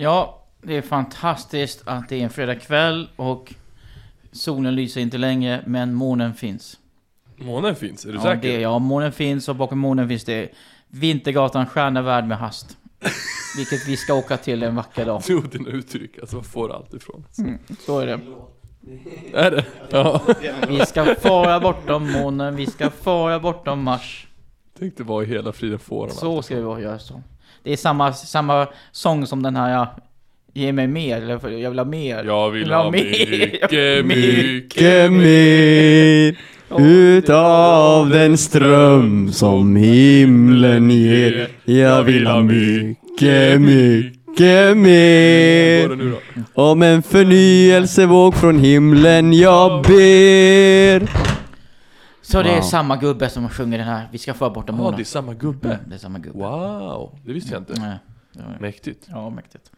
Ja, det är fantastiskt att det är en fredagkväll och solen lyser inte längre, men månen finns. Månen finns, är du Ja, säker? det, ja, månen finns och bakom månen finns det Vintergatan Stjärnevärld med hast. Vilket vi ska åka till en vacker dag. Jo, dina uttryck, alltså vad får allt ifrån? Mm, så är det. Är det? Ja. Vi ska fara bortom månen, vi ska fara bortom Mars. Tänkte vara i hela friden fåran. Så ska vi vara, göra så. Det är samma, samma sång som den här ja, Ge mig mer, eller jag vill ha mer. Jag vill ha med. mycket, mycket Mycket mer utav den ström som himlen ger. Jag vill ha mycket, mycket mer. Om en förnyelsevåg från himlen jag ber. Så det är Wow. samma gubbe som sjunger den här, vi ska fara bortom Ja, det är samma gubbe. Mm, det är samma gubbe. Wow, det visste jag inte. Nej, det var- Mäktigt. Ja, mäktigt.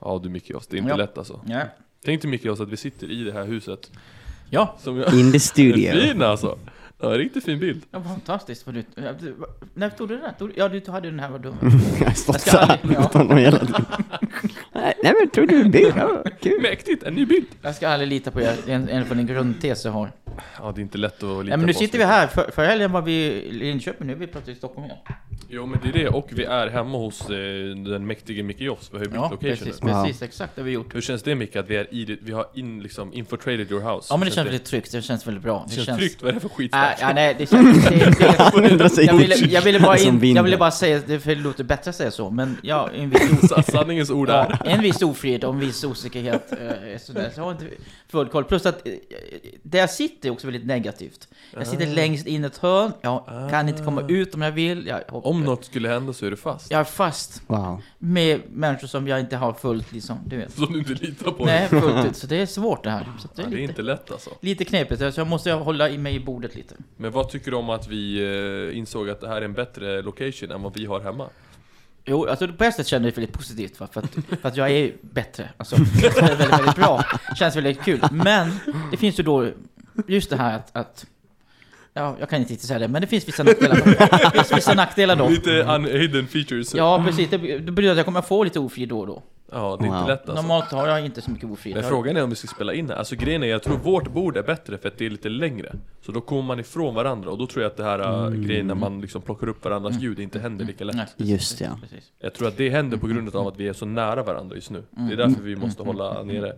Ja du Micke det är inte Ja. lätt alltså. Ja. Tänk dig Micke att vi sitter i det här huset. Ja, Som jag... In the Det är studio. fin alltså. Ja, riktigt fin bild. det var fantastiskt vad du... ja, När tog du den här? Tog Ja, du hade den här, vad dum. Jag har stått Jag ska så här aldrig- ja. mot honom hela tiden. Nej men tror du det? Ja, kul. Mäktigt, en ny bild. Jag ska aldrig lita på er, det en, en från en grundtes jag har. Ja, det är inte lätt att lita Ja, men nu på sitter oss. vi här, för, förra helgen var vi i Linköping, nu är vi plötsligt i Stockholm igen. Jo, men det är det. Och vi är hemma hos eh, den mäktige Micke Joss. Vi har ju bytt Ja, location precis, nu. Precis, exakt det har vi gjort. Hur känns det Micke, att vi är i det, vi har in, liksom infiltrated your house? Ja men det känns väldigt tryggt, det känns väldigt bra. det känns tryggt, vad är det för Nej, ja, nej, det känns... Det, det, jag, ville, jag, ville bara som in, jag ville bara säga, det för det låter bättre att säga så, men ja, en viss, Sanningens ord är. ja, en viss ofrihet och en viss osäkerhet. Eh, sådär. Så jag har inte full koll. Plus att eh, där jag sitter är också väldigt negativt. Jag sitter längst in i ett hörn, jag kan inte komma ut om jag vill. Jag, hoppar- Om något skulle hända så är du fast. jag är fast Wow. med människor som jag inte har fullt liksom, du vet. Som du inte litar på. Nej, fullt ut. Så det är svårt det här. Så det Ja, är det är lite, inte lätt alltså. lite knepigt, så jag måste hålla i mig i bordet lite. Men vad tycker du om att vi eh, insåg att det här är en bättre location än vad vi har hemma? Jo, alltså på ett sätt känner jag väldigt positivt för, för, att, för att jag är bättre. Alltså, det är väldigt, väldigt bra. Känns väldigt kul. Men det finns ju då just det här att, att Ja, jag kan inte riktigt säga det, men det finns vissa nackdelar. Det finns vissa nackdelar då. Lite hidden features. Ja, precis. Det, det betyder att jag kommer få lite ofrid då och då. Ja, det är inte Wow. lätt alltså. Normalt har jag inte så mycket ofrid. Men frågan är om vi ska spela in här. Alltså grejen är, jag tror vårt bord är bättre för att det är lite längre. Så då kommer man ifrån varandra och då tror jag att det här mm. grejen när man liksom plockar upp varandras ljud inte händer lika lätt. Nej, Just ja. Jag tror att det händer på grund av att vi är så nära varandra just nu. Mm. Det är därför vi måste hålla nere.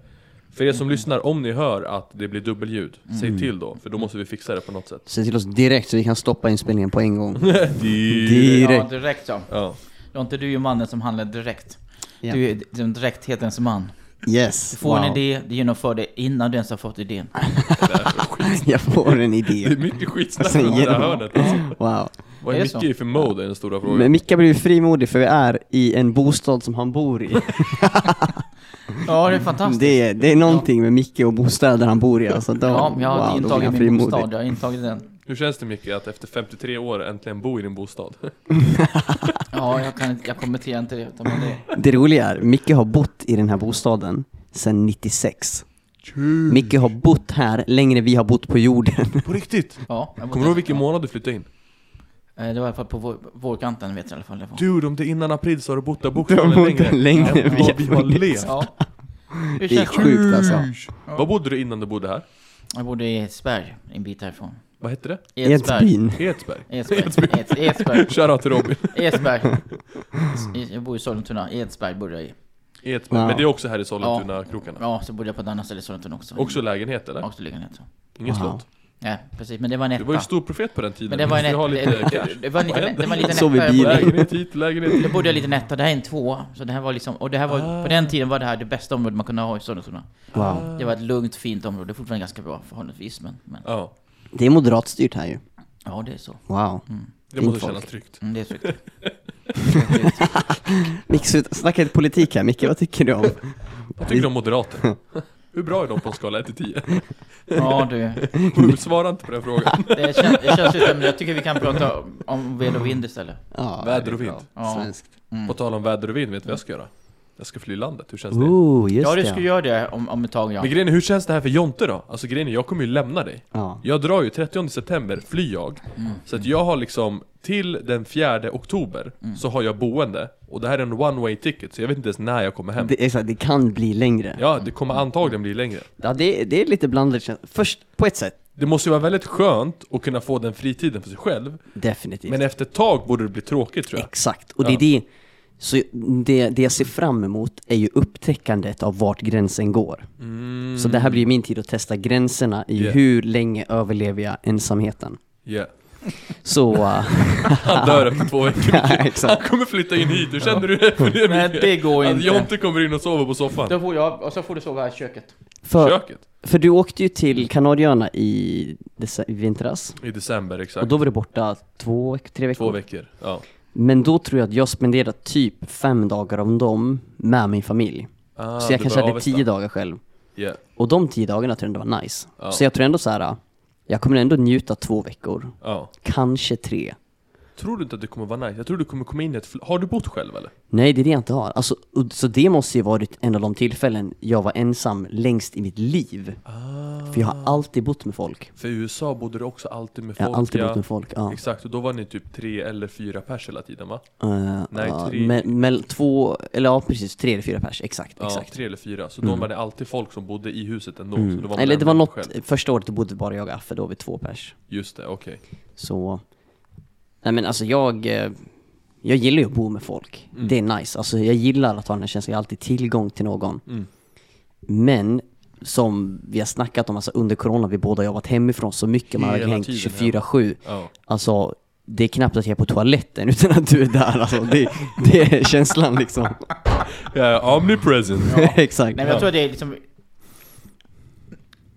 För er som lyssnar, om ni hör att det blir dubbelljud, Mm. säg till då, för då måste vi fixa det på något sätt. Säg till oss direkt så vi kan stoppa inspelningen på en gång. Ja, Direkt. direkt ja. Ja. Var inte du ju mannen som handlar direkt. Ja. Du är den direkthetens man. Yes. Du får wow. en idé, du genomför det innan du ens har fått idén. Jag får en Det är idé. mycket skitsnack Alltså, om det genom- hörnet alltså. Wow. Vad är Är Micke i för mode är den stora frågan. Men Micke blir frimodig för vi är i en bostad som han bor i. Ja, det är fantastiskt. Det är, det är någonting med Micke och bostäder han bor i alltså. Då, Ja, jag har wow, intagit min frimodig. bostad, jag har intagit den. Hur känns det Micke att efter 53 år äntligen bo i din bostad? Ja, jag, kan, inte- jag kommenterar inte det. Utan det Det roliga är, Micke har bott i den här bostaden sedan 96. Micke har bott här längre vi har bott på jorden. På riktigt? ja, jag Kommer du ihåg vilken månad du flyttade in? Eh, Det var i alla fall på vår, vårkanten, vet jag i alla fall. Det var. Dude, om det är innan april så har du bott där bokstavligen längre. längre än vi vi har levt. Ja. Det är sjukt alltså. Var bodde du innan du bodde här? Jag bodde i Edsberg, en bit härifrån. Vad hette det? Edsbyn. Edsberg? Edsberg. Eds- Edsberg. Shoutout till Robin. Edsberg. Jag bor i Sollentuna. Edsberg bodde jag i. Edsberg. Wow. Men det är också här i Sollentuna-krokarna? Ja, så bodde jag på ett annat ställe i Sollentuna också. Också lägenhet eller? Också lägenhet. Wow. slott? Ja, precis. Men det var en Du var ju etta. stor profet på den tiden. Men det var en etta. Det, det var en liten, det var en liten etta. Lägenhet hit, lägenhet Då dit. bodde jag lite etta, det här är en tvåa. Så det här var liksom, och det här var, på den tiden var det här det bästa området man kunde ha i Sollentuna. Wow. Det var ett lugnt, fint område. Det är fortfarande ganska bra förhållandevis, men, men Ja, Det är moderatstyrt här ju. ja, det är så. Wow. det måste folk. kännas tryggt. Mm, det är tryggt. Micke, snacka lite politik här. Micke, vad tycker du om? Vad tycker du om moderater? Hur bra är de på en skala 1 till 10? Ja, du. Svara inte på den frågan. Det, kän, det känns ju som, jag tycker vi kan prata om ved och vind istället. Ja, Väder och vind. Ja. Svenskt. Mm. På tal om väder och vind, vet du vad jag ska göra? Jag ska fly landet, hur känns det? Oh, just Ja, du det. skulle göra det om, om ett tag ja. Men grejen är, hur känns det här för Jonte då? Alltså grejen är, jag kommer ju lämna dig Ja. Jag drar ju 30 september, flyr jag Så att jag har liksom, till den 4 oktober Så har jag boende Och det här är en one way ticket, så jag vet inte ens när jag kommer hem Det, här, det kan bli längre. Ja, det kommer antagligen bli längre Ja, det, det är lite blandade. Först, på ett sätt, Det måste ju vara väldigt skönt att kunna få den fritiden för sig själv definitivt. Men efter ett tag borde det bli tråkigt tror jag Exakt, och det Ja. är det, så det, det jag ser fram emot är ju upptäckandet av vart gränsen går. mm, Så det här blir min tid att testa gränserna i Yeah. hur länge överlever jag ensamheten. yeah. Så... uh, Han dör efter två veckor Ja, Han exakt. kommer flytta in hit, hur känner du det? För det Men det går inte. Jonte kommer in och sover på soffan Då får jag, och så får du sova här i köket. För, Köket? för du åkte ju till Kanarieöarna i, i vintras, I december, exakt och då var du borta två, tre veckor. Två veckor, ja Men då tror jag att jag spenderade typ fem dagar av dem med min familj. ah, så jag kanske hade Avesta. tio dagar själv. Yeah. Och de tio dagarna tror jag ändå var nice. Ja. Så jag tror ändå så här. jag kommer ändå njuta två veckor. Ja. Kanske tre. Tror du inte att det kommer vara nice? Jag tror du kommer komma in i ett... Har du bott själv eller? Nej, det är det jag inte har. Alltså, så det måste ju varit en av de tillfällen jag var ensam längst i mitt liv. Ah. För jag har alltid bott med folk. För i USA bodde du också alltid med Jag folk har alltid ja. bott med folk, ja. Exakt, och då var ni typ tre eller fyra pers hela tiden va? Uh, Nej, ja, tre. me- mell- två, eller ja precis, tre eller fyra pers, exakt, Ja, exakt. tre eller fyra. Så då var det alltid folk som bodde i huset ändå. Så Mm. då var man Eller det var något, själv. första året bodde bara jag och Affe, då var vi två pers. Just det, okej. Så, nej men alltså jag, eh, jag gillar ju att bo med folk. Mm. Det är nice, alltså jag gillar att ha den här känslan, jag har alltid tillgång till någon. Mm. Men, som vi har snackat om, alltså under corona, vi båda jobbat hemifrån så mycket, man har hängt tiden 24-7. Ja. Alltså, det är knappt att jag är på toaletten utan att du är där alltså. Det, det är känslan liksom. Ja, omnipresent. Exakt. Nej men jag tror att det är liksom...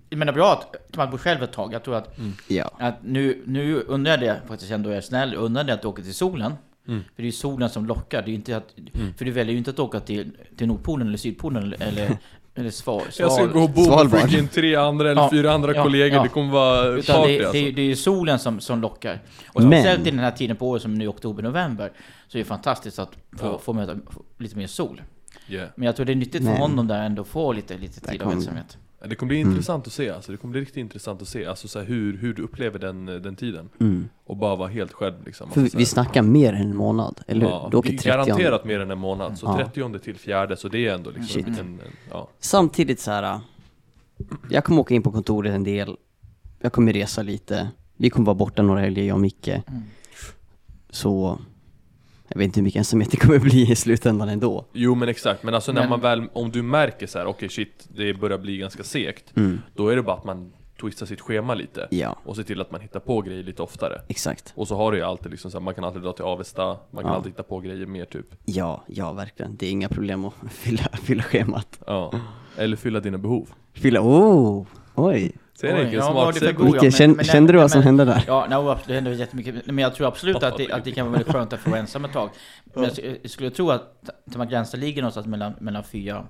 Jag menar bra att man bor själv ett tag. Jag tror att, Ja. att nu, nu undrar jag det, faktiskt ändå är jag snäll, undrar jag att du åker till solen. Mm. För det är ju solen som lockar, det är inte att, för du väljer ju inte att åka till, till Nordpolen eller Sydpolen eller, eller, eller sval, Jag ska gå och bo med Svalbard. freaking tre andra eller Ja, fyra andra ja, kollegor, ja. det kommer vara Utan party det, det, alltså. är, det är ju solen som, som lockar. Och speciellt i den här tiden på året som nu är oktober, november, så är det fantastiskt att få, Ja. få möta lite mer sol. Yeah. Men jag tror det är nyttigt Men- för honom där ändå att få lite, lite tid av ensamhet. Det kommer bli Mm. intressant att se alltså, det kommer bli riktigt intressant att se alltså, så här, hur, hur du upplever den, den tiden Mm. Och bara vara helt själv liksom För vi, alltså, så vi snackar mer än en månad, eller hur? Ja, du åker vi- 30 Garanterat mer än en månad, så Ja. 30 till fjärde, så det är ändå liksom Shit. en, en, ja. Samtidigt så här. äh, jag kommer åka in på kontoret en del, jag kommer resa lite, vi kommer vara borta några helger, jag och Micke. Mm. Så, jag vet inte hur mycket ensamhet det kommer bli i slutändan ändå. Jo men exakt, men alltså när Men- man väl, om du märker så här, okej shit, det börjar bli ganska segt Mm. Då är det bara att man twistar sitt schema lite Ja, Och ser till att man hittar på grejer lite oftare exakt. Och så har du ju alltid liksom så här, man kan alltid dra till Avesta, man kan Ja. alltid hitta på grejer mer typ Ja, ja verkligen. Det är inga problem att fylla, fylla schemat. Ja, eller fylla dina behov Fylla, oh, oj. Ser ni vilken men- kände du vad som hände där? Ja, no, det händer jättemycket. Men jag tror absolut att det, att det kan vara väldigt skönt att få vara ensam ett tag. Men jag, jag skulle tro att de här gränserna ligger någonstans mellan, mellan fyra,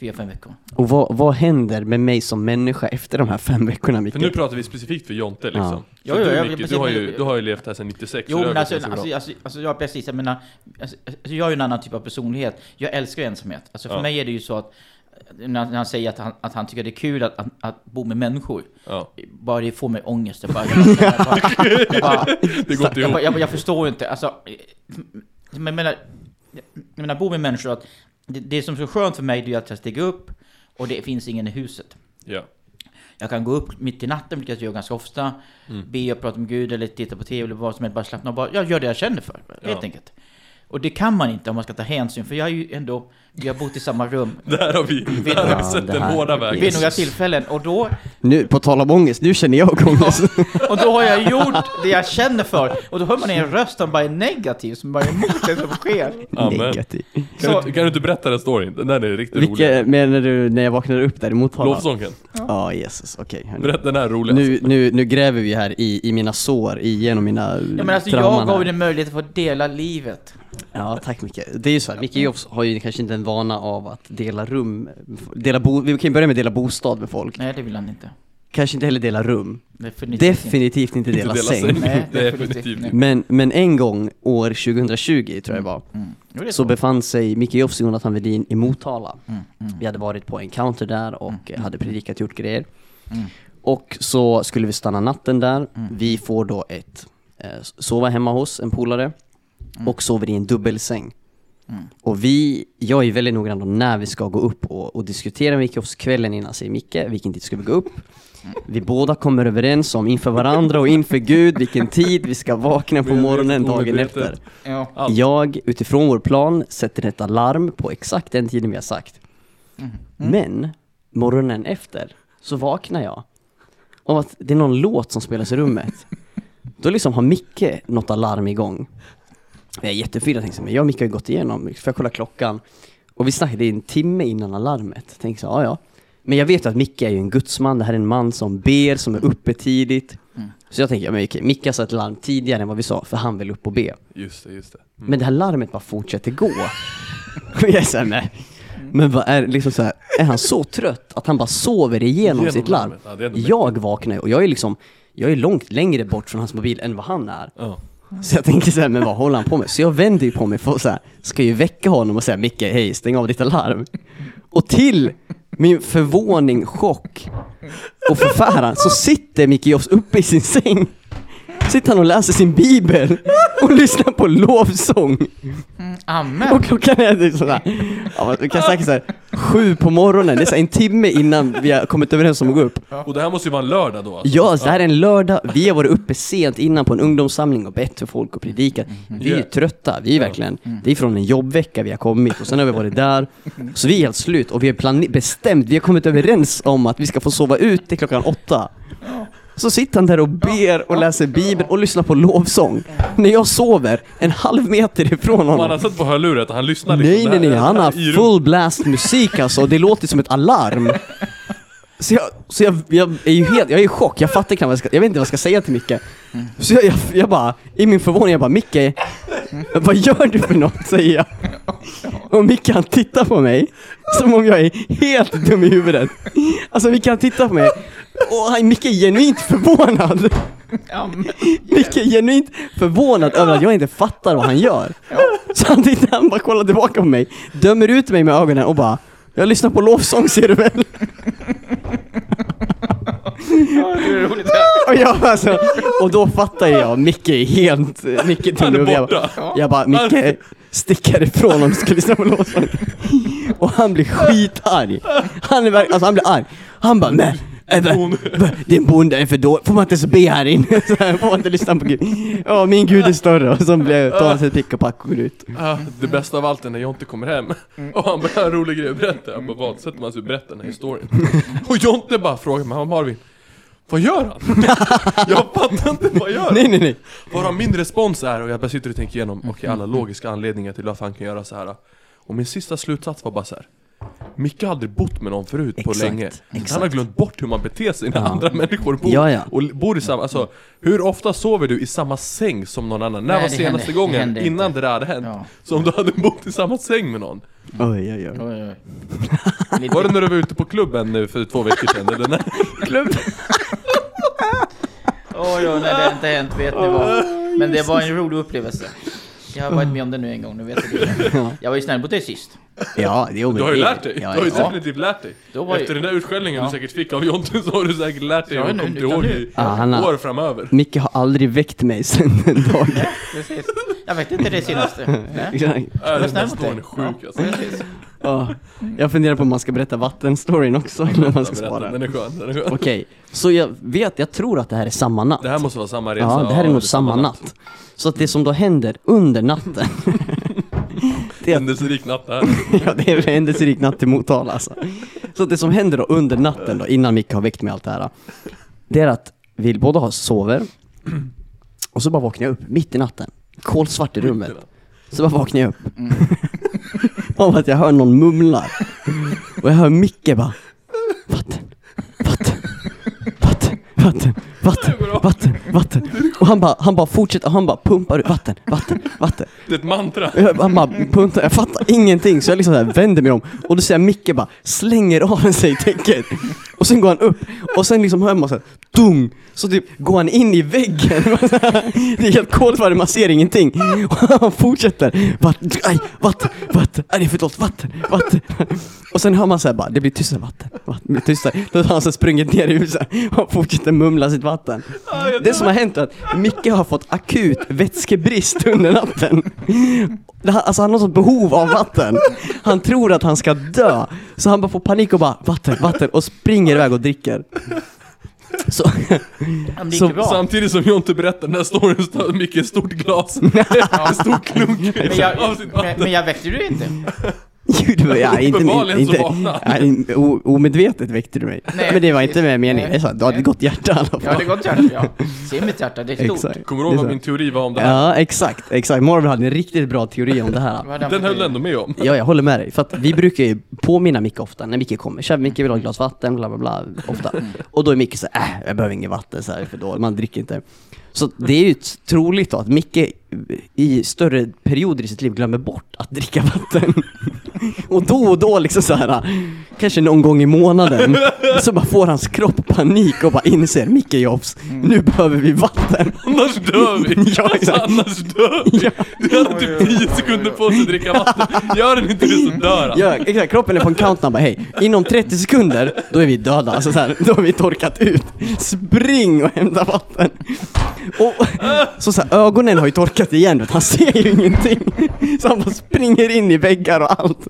fyra, fem veckor. Och vad, vad händer med mig som människa efter de här fem veckorna Micke? För nu pratar vi specifikt för Jonte liksom Ja. Jo, jo, du, jag- Micke, precis, du, har ju, du har ju levt här sedan 96 Jo har men alltså, alltså, alltså, alltså, ja precis, jag menar, alltså, alltså, jag är ju en annan typ av personlighet. Jag älskar ensamhet. Alltså för Ja. mig är det ju så att, när, han säger att han, att han tycker det är kul att, att, att bo med människor, Ja, bara det får mig ångest. Jag bara, jag, bara, jag, bara, jag, bara, det går inte jag, ihop jag, förstår inte, alltså, men jag menar, jag menar bo med människor, att det, det som är så skönt för mig är att jag stiger upp och det finns ingen i huset. Ja, Jag kan gå upp mitt i natten, vilket jag gör ganska ofta, Mm. be och prata med Gud eller titta på TV eller vad som helst, bara slappna av. Bara, jag gör det jag känner för, helt Ja. enkelt. Och det kan man inte om man ska ta hänsyn, för jag är ju ändå, vi har bott i samma rum där har vi, där har vi sett den hårda vägen vid några tillfällen. Och då, Nu, på tal om ångest, nu känner jag ångest. och då har jag gjort det jag känner för. Och då hör man en röst som bara är negativ, som bara är emot det som sker. Amen. Negativ. Kan, Så- du, inte- kan du inte berätta den storyn? Den där är riktigt rolig Vilka, menar du när jag vaknade upp där i Motala? Lovsången, Ja, Jesus, okej. hörni. berätta den här roliga nu, nu, nu gräver vi här i, i mina sår, igenom mina Ja, men alltså trauman jag gav dig möjlighet att få dela livet. Ja, tack Micke. Det är ju så här, Micke Jofs har ju kanske inte en vana av att dela rum, dela bo, vi kan ju börja med att dela bostad med folk. Nej, det vill han inte. kanske inte heller dela rum. Definitivt, Definitivt inte dela dela säng. säng. Nej, Definitivt inte. inte. Men, men en gång, år 2020 tror jag det var, Mm. Är så befann sig Micke Jofs och Jonathan Wedin i Motala. Mm, mm, Vi hade varit på encounter där och Mm. hade predikat, gjort grejer. mm, Och så skulle vi stanna natten där. Mm. Vi får då ett, eh, sova hemma hos en polare Mm. Och sover i en dubbelsäng. mm. Och vi, jag är väldigt noggrann då när vi ska gå upp och, och diskutera med Micke Jofs kvällen innan, säger Micke, vilken tid ska vi gå upp? Vi båda kommer överens om inför varandra och inför Gud vilken tid vi ska vakna på morgonen dagen efter. Jag, utifrån vår plan, sätter ett alarm på exakt den tiden vi har sagt. Mm. Men, morgonen efter, så vaknar jag av att det är någon låt som spelas i rummet. Då liksom har Micke något alarm igång. Jag är jättefyra tänkte jag, men jag och Micke har ju gått igenom, får jag kolla klockan? Och vi snackade en timme innan alarmet. Tänkte så, ja ja. Men jag vet ju att Micke är ju en gudsman, det här är en man som ber, som är uppe tidigt. Mm. Så jag tänker, ja, men okej, Micke har satt larm tidigare än vad vi sa, för han vill upp och be. Just det, just det. Mm. Men det här larmet bara fortsätter gå. Och jag är såhär, nej. Men vad är liksom så här, är han så trött att han bara sover igenom, Genom sitt larm? larmet. Ja, det är ändå jag vaknar ju och jag är liksom, jag är långt längre bort från hans mobil än vad han är. Ja. Så jag tänker såhär, men vad håller han på med? Så jag vänder ju på mig för att så här, ska ju väcka honom och säga Micke, hej, stäng av ditt alarm. Och till min förvåning, chock och förfäran så sitter Micke Jofs uppe i sin säng. Sitter han och läser sin bibel och lyssnar på lovsång. Mm. Amen! Och klockan är typ sådär, ja, vi kan säkert såhär, sju på morgonen, det är en timme innan vi har kommit överens om att gå upp. Och det här måste ju vara en lördag då alltså. Ja, det här är en lördag, vi har varit uppe sent innan på en ungdomssamling och bett för folk och predikat. Vi är trötta, vi är verkligen, det är från en jobbvecka vi har kommit och sen har vi varit där. Så vi är helt slut och vi har bestämt, vi har kommit överens om att vi ska få sova ut till klockan åtta. Så sitter han där och ber och läser bibeln och lyssnar på lovsång. När jag sover en halv meter ifrån Man honom. har sett på hörluret och han lyssnar liksom Nej nej nej, han har full blast musik alltså, det låter som ett alarm. Så jag, så jag, jag är ju helt, jag är i chock, jag fattar knappt vad jag ska, jag vet inte vad jag ska säga till Micke. Så jag, jag, jag bara, i min förvåning, jag bara Micke, vad gör du för något? säger jag. Och Micke han tittar på mig, som om jag är helt dum i huvudet. Alltså Micke han tittar på mig, och han, Micke är genuint förvånad. Amen. Micke är genuint förvånad över att jag inte fattar vad han gör. Så han tittar, han bara kollar tillbaka på mig, dömer ut mig med ögonen och bara Jag lyssnar på lovsång ser du väl? Ja, det är roligt. Och jag alltså, och då fattar jag, Micke är helt, Micke är Han borta. jag, bara- jag bara, Micke stick härifrån om du ska lyssna på lovsång. Och han blir skitarg. Han är alltså han blir arg. Han bara, nej. äh, va- va- Din bonde är för dålig, får man inte ens be här inne? Så här, får man inte lyssna på Gud? Ja, min Gud är större. Och så blir- tar han sig ett pick och pack och går ut. Ah, det bästa av allt är när Jonte kommer hem och han bara har en rolig grej att berätta. Jag bara, vad? Sätter man sig och berättar den här historien. Och Jonte bara frågar mig, "Han, Marvin, vad gör han? jag fattar inte, vad gör han? Nej, nej, nej. Bara min respons är, och jag bara sitter och tänker igenom, okej alla logiska anledningar till varför han kan göra så här. Och min sista slutsats var bara så här. Micke har aldrig bott med någon förut på Exakt, länge. exakt. Han har glömt bort hur man beter sig när Ja. andra människor bor. Ja, ja. Och bor i samma, alltså hur ofta sover du i samma säng som någon annan? När Nej, var det senaste händer- det gången händer innan inte. det där hade hänt? Ja. Som du hade bott i samma säng med någon? Oj, oj, oj. Oj, oj. Var det när du var ute på klubben nu för två veckor sedan? Eller när? Klubb. Oj, oj, nej det har inte hänt, vet ni vad. Men det var en rolig upplevelse. Jag har varit med om det nu en gång, nu vet du det. Jag var ju snäll mot dig sist. Ja, det är Du har ju lärt dig, du har ju ja. definitivt lärt dig. Då var ju- Efter den där utskällningen Ja. du säkert fick av Jonte så har du säkert lärt dig Ja, och nu- kommit ihåg i Ja, år framöver. Micke har aldrig väckt mig sen den dagen. Precis. Jag vet inte det senaste. Nej. Äh, var den snäll mot dig. sjuk alltså. Ja. Jag funderar på om man ska berätta vattenstoryn också, om man ska Berätta, spara. Den är skön, den är skön. Okej, så jag vet, jag tror att det här är samma natt. Det här måste vara samma resa. Ja, det här är nog samma natt. Så att det som då händer under natten, det Händelserik natt det här. ja, det är en händelserik natt i Motala alltså. Så att det som händer då under natten då, innan Micke har väckt mig allt det här, det är att vi båda har sover, och så bara vaknar jag upp mitt i natten, kolsvart i rummet. Så bara vaknar jag upp. Av att jag hör någon mumlar. Och jag hör Micke bara Vatten, vatten, vatten, vatten, vatten. vatten, vatten. Och han bara, han bara fortsätter, han bara pumpar ut vatten, vatten, vatten. Det är ett mantra. Jag- Han bara puntar, jag fattar ingenting så jag liksom så här vänder mig om och då ser jag Micke bara slänger av sig täcket och sen går han upp och sen liksom hör man såhär dung. Så typ går han in i väggen. Det är helt kolsvart, man ser ingenting. Och han fortsätter. Vatten, aj, vatten, vatten, aj det är för dåligt, vatten, vatten och sen hör man såhär bara det blir tystare vatten, vatten, blir tystare. Då har han så sprungit ner i huset och fortsätter mumla sitt vatten. Det som har hänt är att Micke har fått akut vätskebrist under natten. Alltså han har sånt behov av vatten. Han tror att han ska dö. Så han bara får panik och bara vatten, vatten och springer iväg och dricker. Så, bra. Samtidigt som Jonte berättar den här storyn så ett stort glas, en stor klunk Men jag, av sitt men, vatten. men jag väckte du inte. Jo, det var- ja, inte, Uppenbarligen inte, så vaknade o, Omedvetet väckte du mig. Nej. Men det var inte med meningen. Jag sa, du hade ett gott hjärta i alla fall. Ja, det är gott hjärta, ja. Se mitt hjärta, det är stort. Exakt. Kommer du ihåg vad min teori var om det här? Ja, exakt, exakt. Marvel hade en riktigt bra teori om det här. Den höll du ändå med om. Ja, jag håller med dig. För att vi brukar ju påminna Micke ofta när Micke kommer. Tja, Micke vill ha ett glas vatten, bla bla bla, ofta. Och då är Micke så här, äh, jag behöver inget vatten, så här, för då, man dricker inte. Så det är ju troligt då att Micke i större perioder i sitt liv glömmer bort att dricka vatten. Och då och då liksom så här, kanske någon gång i månaden, så bara får hans kropp panik och bara inser Micke Jobs, nu behöver vi vatten. Annars dör vi! Ja, alltså, annars dör vi! Du hade typ 10 sekunder på sig att dricka vatten. Gör den inte det så dör han. Ja, exakt. Kroppen är på en countdown bara hej, inom 30 sekunder, då är vi döda. Alltså så här, då har vi torkat ut. Spring och hämta vatten. Och så, så här, ögonen har ju torkat igen, vet, han ser ju ingenting. Så han bara springer in i väggar och allt.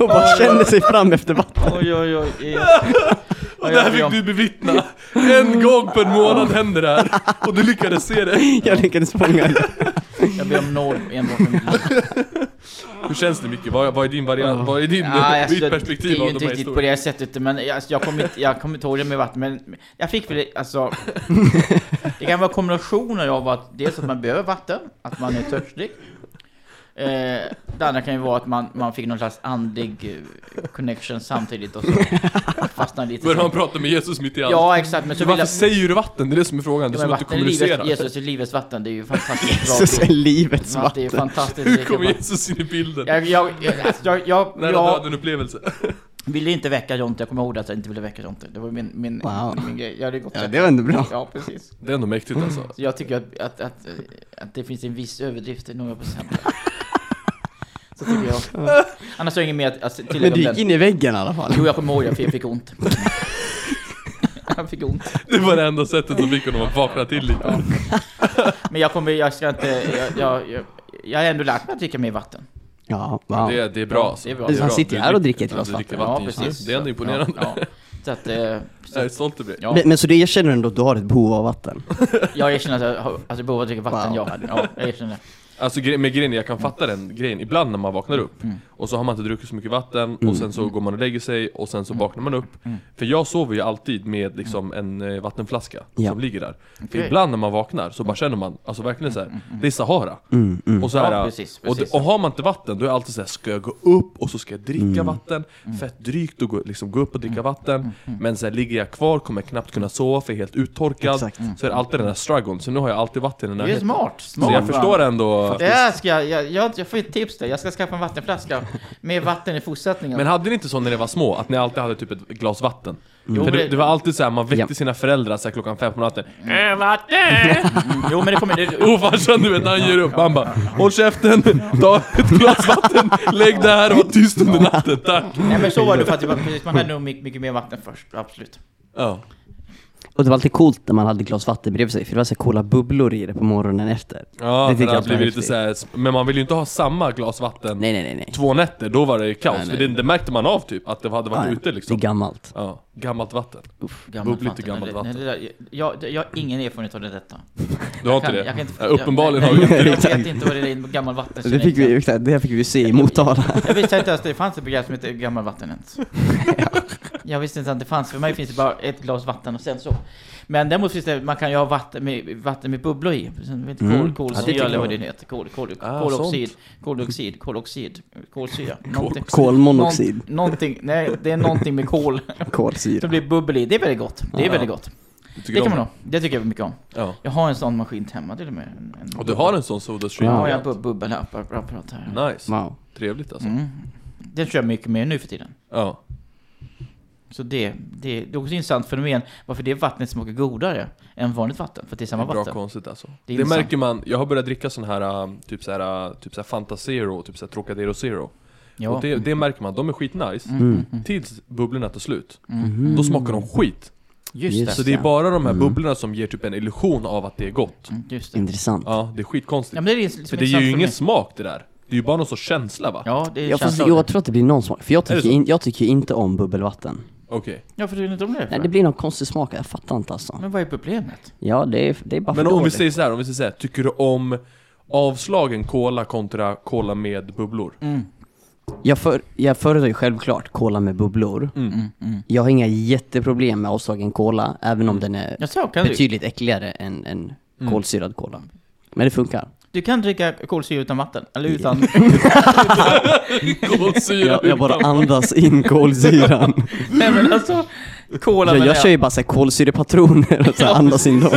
Och bara känner sig fram efter vatten. Oj, oj, oj. Och det här fick du bevittna. En gång per månad händer det här. Och du lyckades se det. Jag lyckades fånga det. Jag ber om nåd enbart för mitt liv. Hur känns det Micke? Vad, vad är din variant? Vad är din, Ja, alltså, ditt det perspektiv är ju av inte de här riktigt på historierna? det sättet, men jag, alltså, jag kommer inte, jag kommer inte ihåg det med vatten, men jag fick väl alltså... det kan vara kombinationer av att dels att man behöver vatten, att man är törstig. Eh, det andra kan ju vara att man, man fick någon slags andlig eh, connection samtidigt och så fastnade lite Börjar så. han prata med Jesus mitt i allt? Ja, exakt, men så vill Varför jag... säger du vatten? Det är det som är frågan. Det är som att du vatten är livets, kommunicerar. Jesus är livets vatten, det är ju fantastiskt bra. Jesus är livets Ja, det är vatten. fantastiskt. Hur kan Jesus in i bilden? Jag, jag, jag, jag, jag, döden upplevelse. ville inte väcka Jonte, jag kommer ihåg att jag inte ville väcka Jonte. Det var min, min, Wow. min grej. Jag hade gått Ja, det var ändå bra. Ja, precis. Det är ändå mäktigt alltså. Så jag tycker att, att, att, att det finns en viss överdrift i några procent. Så tycker jag. Annars har jag inget mer att- Men tillägga du om gick den. in i väggen i alla fall. Jo, jag kommer ihåg det, för jag fick ont. Jag fick ont. Det var det enda sättet som fick honom att vakna till lite. Men jag kommer, jag ska inte, jag, jag, jag, jag har ändå lärt mig att dricka mer vatten. Ja, wow. Det, är- det är bra alltså. Det är bra. Han sitter ju Du här och dricker- ett ja, glas du vatten. vatten just nu. Det är ändå imponerande. Ja, ja. Så att, så Jag är att stolt över det. ja. Men, men så du erkänner ändå att du har ett behov av vatten? jag erkänner att jag har alltså, behov av att dricka vatten, Wow. ja. ja. Jag erkänner det. Alltså med grejen, jag kan fatta den grejen, ibland när man vaknar upp Mm. Och så har man inte druckit så mycket vatten, och sen så går man och lägger sig, och sen så vaknar man upp Mm. För jag sover ju alltid med liksom en eh, vattenflaska Ja. som ligger där För Okej. ibland när man vaknar så bara känner man, alltså verkligen så här, det är Sahara Mm, mm. Och så här, Ja, precis, och, precis. och har man inte vatten, då är jag alltid såhär, ska jag gå upp och så ska jag dricka Mm. vatten? Fett drygt att gå, liksom, gå upp och Mm. dricka vatten Men så här, ligger jag kvar kommer jag knappt kunna sova för jag är helt uttorkad. Så är det alltid den här struggeln, så nu har jag alltid vatten i Det är närheten smart. smart Så jag förstår ändå Det här ska jag, jag, jag, jag får ett tips där. Jag ska skaffa en vattenflaska med vatten i fortsättningen. Men hade ni inte så när ni var små, att ni alltid hade typ ett glas vatten? Jo, För det, det- det var alltid såhär, man väckte Ja. sina föräldrar så här, klockan fem på natten Mm, jo, men det kommer... Det, Och farsan du vet, när han ger upp, han bara Håll käften, ta ett glas vatten, lägg det här och var tyst under natten, tack! nej, men så var det för att det var, precis, man hade nog mycket, mycket mer vatten först. Absolut. Ja. Och det var alltid coolt när man hade ett glas vatten bredvid sig, för det var så coola bubblor i det på morgonen efter. Ja, Det det, tycker det jag var blivit lite häftigt. såhär, men man vill ju inte ha samma glas vatten Nej, nej, nej, nej. två nätter, då var det kaos. Nej, För nej. det, det märkte man av typ, att det hade varit Ja, ute Det är liksom. gammalt. Ja, gammalt vatten. Gammalt Bubbligt och gammalt Nej, vatten. nej, det där- jag, jag, jag har ingen erfarenhet av det detta. Du har Jag inte kan- det? jag kan inte- ja, uppenbarligen jag, har du inte jag, det. jag, vet inte vad det är gammal vatten. Det fick vi, det fick vi se i Motala. Jag visste inte ens att det fanns ett begrepp som heter gammal vatten ens. Jag visste inte att det fanns, för mig finns det bara ett glas vatten och sen så. Men däremot finns det, man kan ju ha vatten med, vatten med bubblor i. Mm. Kol, kolsyra det eller vad det heter. Kol, kol, Ah, koloxid, koloxid, koloxid, kolsyra. Kolmonoxid. Någon- Någonting, nej det är någonting med kol som Kolsyra. blir bubbel i. Det är väldigt gott. Det är Ja. väldigt gott. Det kan man ha. Det tycker jag mycket om. Ja. Jag har en sån maskin hemma till och med. En, en Och du har en sån Sodastream? Ja, jag har bu- bubbelapparat här. Nice. Wow. Trevligt alltså. Mm. Den kör jag mycket mer nu för tiden. Ja. Så det, det, det är också ett intressant fenomen varför det vattnet smakar godare än vanligt vatten. För att det är Det samma är bra vatten. konstigt alltså. Det Det, är märker man, jag har börjat dricka sån här, äh, typ så här, äh, typ så här Fanta Zero, typ så här Trocadero Zero. Ja. Och det, det märker man, de är skitnice. Mm, mm, mm, Tills bubblorna tar slut. mm. Då smakar de skit. Just Just det. Så det är bara de här Mm. bubblorna som ger typ en illusion av att det är gott. Mm, Just det. Intressant. Ja, det är skitkonstigt. Ja, men det är liksom För det ger ju ingen smak det där. Det är ju bara någon sorts känsla va? Ja, det är Jag, fast, jag det. tror att det blir någon smak, för jag det tycker, in, jag tycker inte om bubbelvatten. Okej. Ja, för du tycker inte om det? Nej, för? det blir någon konstig smak, jag fattar inte alltså. Men vad är problemet? Ja, det är, det är bara Men för om vi dåligt. säger så här, om vi säger så här, tycker du om avslagen cola kontra cola med bubblor? Mm, Jag, för, jag föredrar ju självklart cola med bubblor. Mm. mm, mm. Jag har inga jätteproblem med avslagen cola, även om den är Jag sa, kan du, betydligt äckligare än, än Mm. kolsyrad cola. Men det funkar. Du kan dricka kolsyra utan vatten? Eller utan... Kolsyra Jag, jag bara andas in kolsyran. Nej men alltså, cola Jag, med jag kör ju bara såhär kolsyrepatroner och så andas in dem.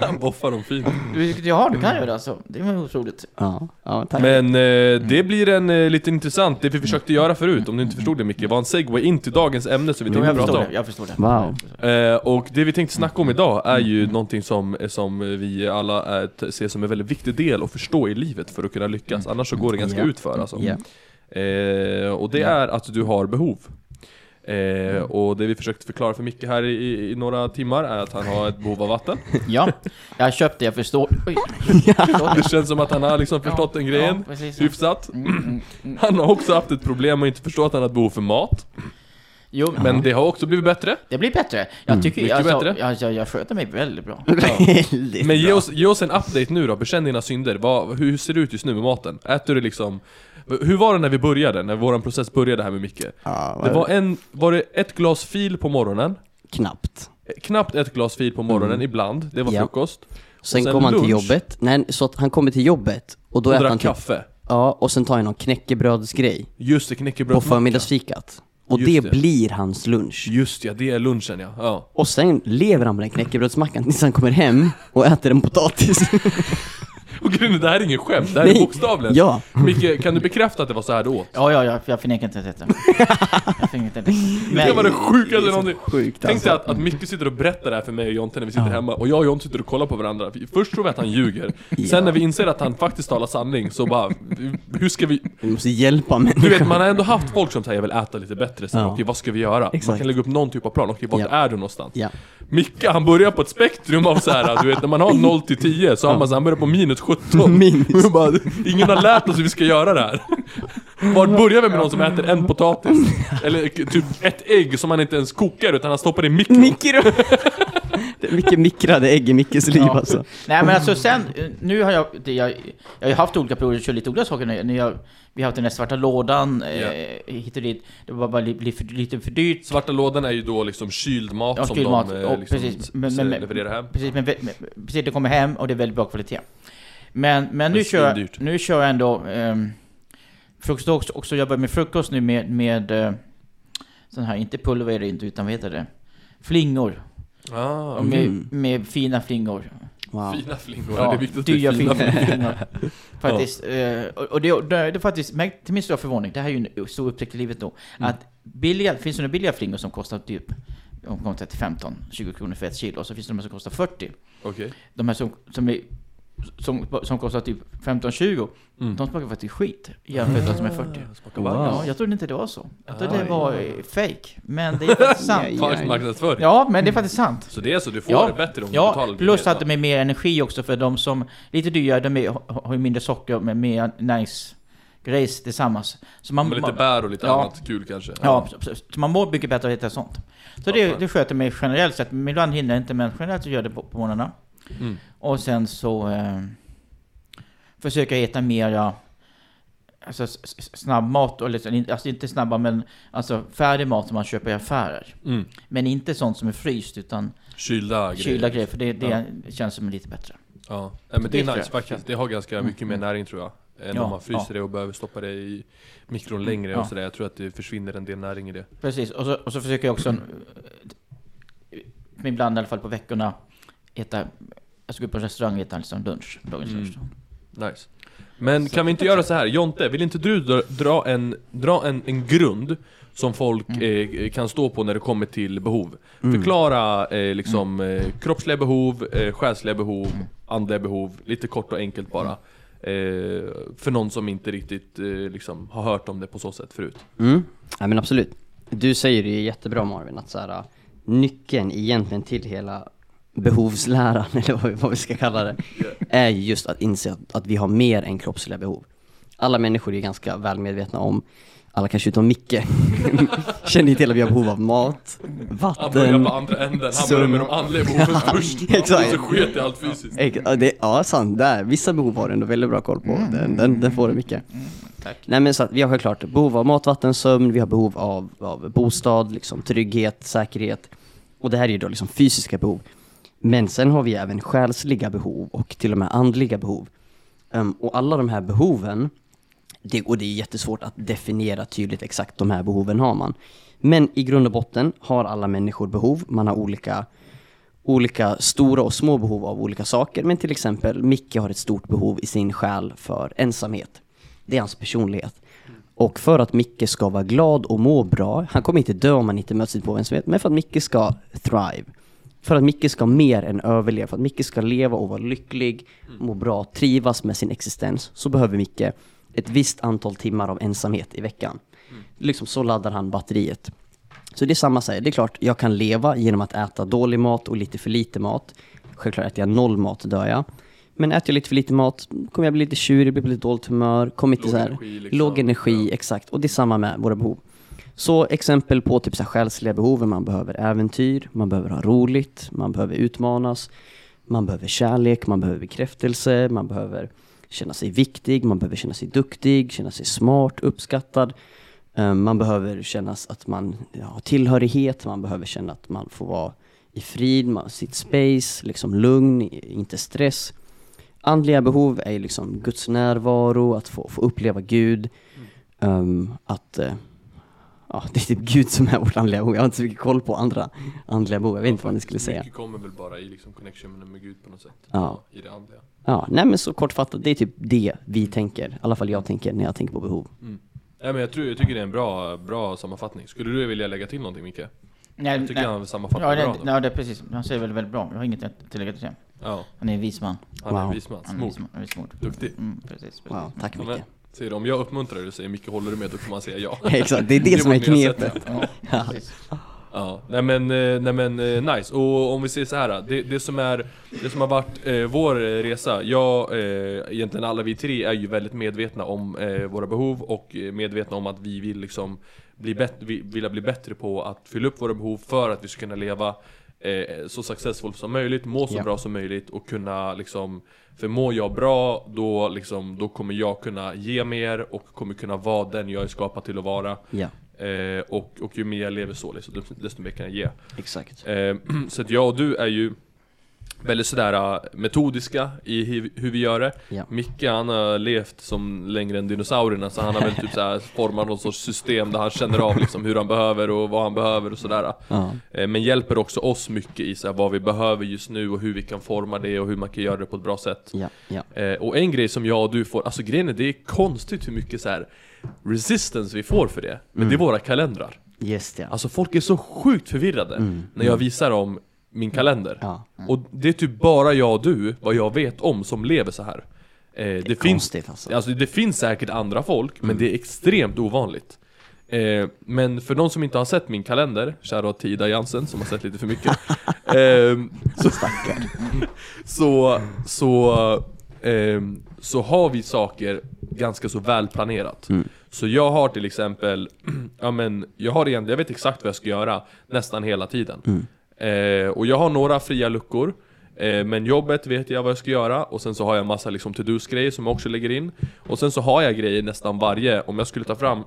Han boffar dem fint. Ja, du kan göra det alltså. Det var otroligt. Ja, ja tack. Men eh, det blir en eh, lite intressant, det vi försökte göra förut, om du inte förstod det Micke, var en segway in till dagens ämne som vi tänkte jag prata förstår om. det. Jag förstår det. Wow. Eh, och det vi tänkte snacka om idag är ju någonting som, som vi alla är, ser som en väldigt viktig del att förstå i livet för att kunna lyckas, annars så går det ganska Ja. utför alltså. Ja. Eh, och det är att du har behov. Eh, och det vi försökte förklara för Micke här i, i, några timmar är att han har ett behov av vatten. Ja, jag har köpt det, jag förstår. Oj. Det känns som att han har liksom förstått den grejen Ja, precis. hyfsat. Mm, mm, mm. Han har också haft ett problem och inte förstått att han har ett behov för mat. Jo, Men det har också blivit bättre. det blir bättre. Jag tycker, Mycket alltså, bättre. Jag, jag, jag sköter mig väldigt bra. Väldigt Men ge oss, ge oss en update nu då, bekänn dina synder. Vad, hur ser det ut just nu med maten? Äter du liksom... Hur var det när vi började, när våran process började här med Micke? Ja, Det var, en, var det ett glas fil på morgonen? knappt. Knappt ett glas fil på morgonen, Mm. ibland. Det var Ja. frukost. Sen, sen kom han till lunch. jobbet, nej så att han kommer till jobbet och då Och äter han typ, kaffe. ja och sen tar han någon knäckebrödsgrej Just det, på knäckebrödsmacka. förmiddagsfikat. Och det, det. blir hans lunch. Just ja, det är lunchen ja. ja. Och sen lever han med den knäckebrödsmackan tills han kommer hem och äter en potatis. Och grejen det här är ingen skämt, det här är Nej. bokstavligen. ja. Micke, kan du bekräfta att det var så här du åt? Ja, ja, ja, jag förnekar inte detta. Jag förnekar inte Det kan vara det sjukaste någonsin. Sjukt Tänk dig alltså. att, att Micke sitter och berättar det här för mig och Jonte när vi sitter Ja. hemma Och jag och Jonte sitter och kollar på varandra Först tror vi att han ljuger Sen när vi inser att han faktiskt talar sanning så bara Hur ska vi... Vi måste hjälpa Du människor. vet man har ändå haft folk som säger jag vill äta lite bättre sen, Ja. okej vad ska vi göra? Man Exakt. kan lägga upp någon typ av plan, okej vart Ja. är du någonstans? Ja. Micke han börjar på ett spektrum av så här, du vet när man har 0 till 10 så har man så han börjar på minus 17 Minus. Bara, Ingen har lärt oss hur vi ska göra det här Vart börjar vi med någon som äter en potatis? Eller typ ett ägg som man inte ens kokar utan han stoppar i mikron Mikro! Det är mycket mikrade ägg i Mickes liv Ja. alltså. Nej men alltså sen, eh, nu har jag, jag, jag har haft olika perioder, kört lite olika saker när jag, vi har haft den där svarta lådan, Ja. eh, hit och dit, det var bara li, li, för, lite för dyrt. Svarta lådan är ju då liksom kyld mat Ja, som kyld de mat. eh, Och liksom precis. Men- men- levererar hem Precis, men, men, precis, det kommer hem och det är väldigt bra kvalitet. Men, men nu, kör, nu kör jag ändå um, frukost också, också, jag börjar med frukost nu med, med uh, sån här, inte pulver inte, utan vad heter det? Flingor. Ah, Och Med, Mm. med fina flingor. Wow. Fina flingor, Ja, det är viktigt att dyra det är fina flingor. flingor. Faktiskt. eh, och det, det, det faktiskt, till min stora förvåning, det här är ju en stor upptäckt i livet då, Mm. att billiga, finns det några billiga flingor som kostar typ om kommer till 15-20 kronor för ett kilo, och så finns det de som kostar 40. Okej De här som, som, är, som, som kostar typ 15-20, mm. de smakar faktiskt skit jämfört med de som är 40. Smakar Wow. wow. Ja, jag trodde inte det var så. Jag trodde Aj. det var eh, fake. Men det är faktiskt sant. Aj, aj. Falsk marknadsföring Ja, men det är faktiskt sant. Så det är så, du får Ja. det bättre om du Ja, betalar lite plus att de är mer energi också för de som lite dyrare, de är, har ju mindre socker med mer näringsgrejs tillsammans. Så man, Men lite bär och lite Ja. annat kul kanske ja, så, så man mår mycket bättre av att äta sånt. Så Ja, det, det sköter mig generellt sett. Men ibland hinner jag inte, men generellt så gör jag det på, på morgnarna. Mm. Och sen så eh, försöker jag äta mera alltså, snabbmat, så- alltså inte snabba men alltså färdig mat som man köper i affärer. Mm. Men inte sånt som är fryst utan Kylda grejer kylda grejer, för det, det känns som lite bättre. Ja, men det Det är nice jag. faktiskt. Det har ganska Mm, mycket mer mm. näring tror jag. Än Ja, om man fryser ja. det och behöver stoppa det i mikron längre Ja. och sådär. Jag tror att det försvinner en del näring i det. Precis, och så, och så försöker jag också... ibland i alla fall på veckorna äta, jag ska gå på restaurang och äta liksom lunch. Dagens Mm. restaurang. Nice. Men kan vi inte göra så här? Jonte, vill inte du dra, dra, en, dra en, en grund som folk eh, kan stå på när det kommer till behov? Förklara eh, liksom eh, kroppsliga behov, eh, själsliga behov, andliga behov, lite kort och enkelt bara. Eh, för någon som inte riktigt eh, liksom, har hört om det på så sätt förut. Mm. Ja men absolut. Du säger det ju jättebra Marvin, att så här, nyckeln egentligen till hela behovsläran, eller vad vi, ska kalla det, är just att inse att, att vi har mer än kroppsliga behov. Alla människor är ganska väl medvetna om, alla kanske utom Micke, känner ju till att vi har behov av mat, Han börjar vatten, på andra änden, han Sömn. börjar med de andliga behoven först. Exakt. Och så sket i allt fysiskt. Ja, det, ja, sant. Där. Vissa behov har du ändå väldigt bra koll på. Den, den, den får du mycket. Tack. Nej men så att vi har självklart behov av mat, vatten, sömn, vi har behov av, av bostad, liksom trygghet, säkerhet. Och det här är ju då liksom fysiska behov. Men sen har vi även själsliga behov och till och med andliga behov. Um, och alla de här behoven, det, och det är jättesvårt att definiera tydligt exakt de här behoven har man. Men i grund och botten har alla människor behov, man har olika olika stora och små behov av olika saker. Men till exempel, Micke har ett stort behov i sin själ för ensamhet. Det är hans personlighet. Och för att Micke ska vara glad och må bra, han kommer inte dö om han inte möter sitt av ensamhet, men för att Micke ska thrive. För att Micke ska mer än överleva, för att Micke ska leva och vara lycklig, må bra, trivas med sin existens, så behöver Micke ett visst antal timmar av ensamhet i veckan. Liksom så laddar han batteriet. Så det är samma sak, det är klart jag kan leva genom att äta dålig mat och lite för lite mat. Självklart äter jag noll mat dör jag. Men äter jag lite för lite mat kommer jag bli lite tjurig, bli på lite dåligt humör, kommer inte Låg så här, energi, liksom. låg energi, Ja. exakt. Och det är samma med våra behov. Så exempel på typ så här själsliga behov, man behöver äventyr, man behöver ha roligt, man behöver utmanas, man behöver kärlek, man behöver bekräftelse, man behöver känna sig viktig, man behöver känna sig duktig, känna sig smart, uppskattad. Eh, Man behöver känna att man har tillhörighet, man behöver känna att man får vara i frid, man, sitt space, liksom lugn, inte stress. Andliga behov är liksom Guds närvaro, att få, få uppleva Gud, ehm, att eh, Ja, det är typ Gud som är vårt andliga behov. Jag har inte så mycket koll på andra andliga behov. Jag vet inte vad ni skulle säga. Mycket kommer väl bara i liksom connection med Gud på något sätt. Ja. I det andliga. Ja, nej men så kortfattat, det är typ det vi tänker. I alla fall jag tänker när jag tänker på behov. Mm. Nej men jag, tror, jag tycker det är en bra, bra sammanfattning. Skulle du vilja lägga till någonting Micke? Nej, Jag tycker han sammanfattar ja, bra. det, då. ja, det är precis. Han säger väl väldigt bra. Jag har inget att tillägga till det. Ja, Han är en vis man. han är en Wow. vis man. Han är en Smooth. vis man. En vis man. Duktig. Mm, precis, precis. Wow, tack Micke. Säger om jag uppmuntrar dig och säger Micke håller du med, då får man säga ja. Exakt, det är det som är knepet. Ja, nej men, eh, nej men eh, nice. Och om vi säger så här, det, det som är, det som har varit eh, vår eh, resa, jag, eh, egentligen alla vi tre är ju väldigt medvetna om eh, våra behov och medvetna om att vi vill liksom bli bättre, vi vilja bli bättre på att fylla upp våra behov för att vi ska kunna leva eh, så successful som möjligt, må så Ja. bra som möjligt och kunna liksom För mår jag bra, då, liksom, då kommer jag kunna ge mer och kommer kunna vara den jag är skapad till att vara Ja, eh, och, och ju mer jag lever så, liksom, desto- desto mer kan jag ge exakt. Eh, så att jag och du är ju väldigt sådär äh, metodiska i hur, vi gör det. Ja. Micke han har levt som längre än dinosaurierna så han har väl typ såhär format någon sorts system där han känner av liksom hur han behöver och vad han behöver och sådär. Ja, Eh, men hjälper också oss mycket i såhär, vad vi behöver just nu och hur vi kan forma det och hur man kan göra det på ett bra sätt. ja. Eh, och en grej som jag och du får, alltså grejen är det är konstigt hur mycket så här resistance vi får för det. Men det är våra kalendrar. Just det. Alltså folk är så sjukt förvirrade när jag visar dem min kalender. Ja. Och det är typ bara jag och du, vad jag vet om, som lever så här. Eh, det, finns, Konstigt alltså. alltså det finns säkert andra folk, men det är extremt ovanligt. Eh, men för de som inte har sett min kalender, shoutout till Ida Jansen som har sett lite för mycket. eh, så, så, så, ehm, så har vi saker ganska så välplanerat. Så jag har till exempel, ja men, jag har egentligen, jag vet exakt vad jag ska göra nästan hela tiden. Eh, och jag har några fria luckor, eh, men jobbet vet jag vad jag ska göra, och sen så har jag massa liksom to-dos grejer som jag också lägger in. Och sen så har jag grejer nästan varje, om jag skulle ta fram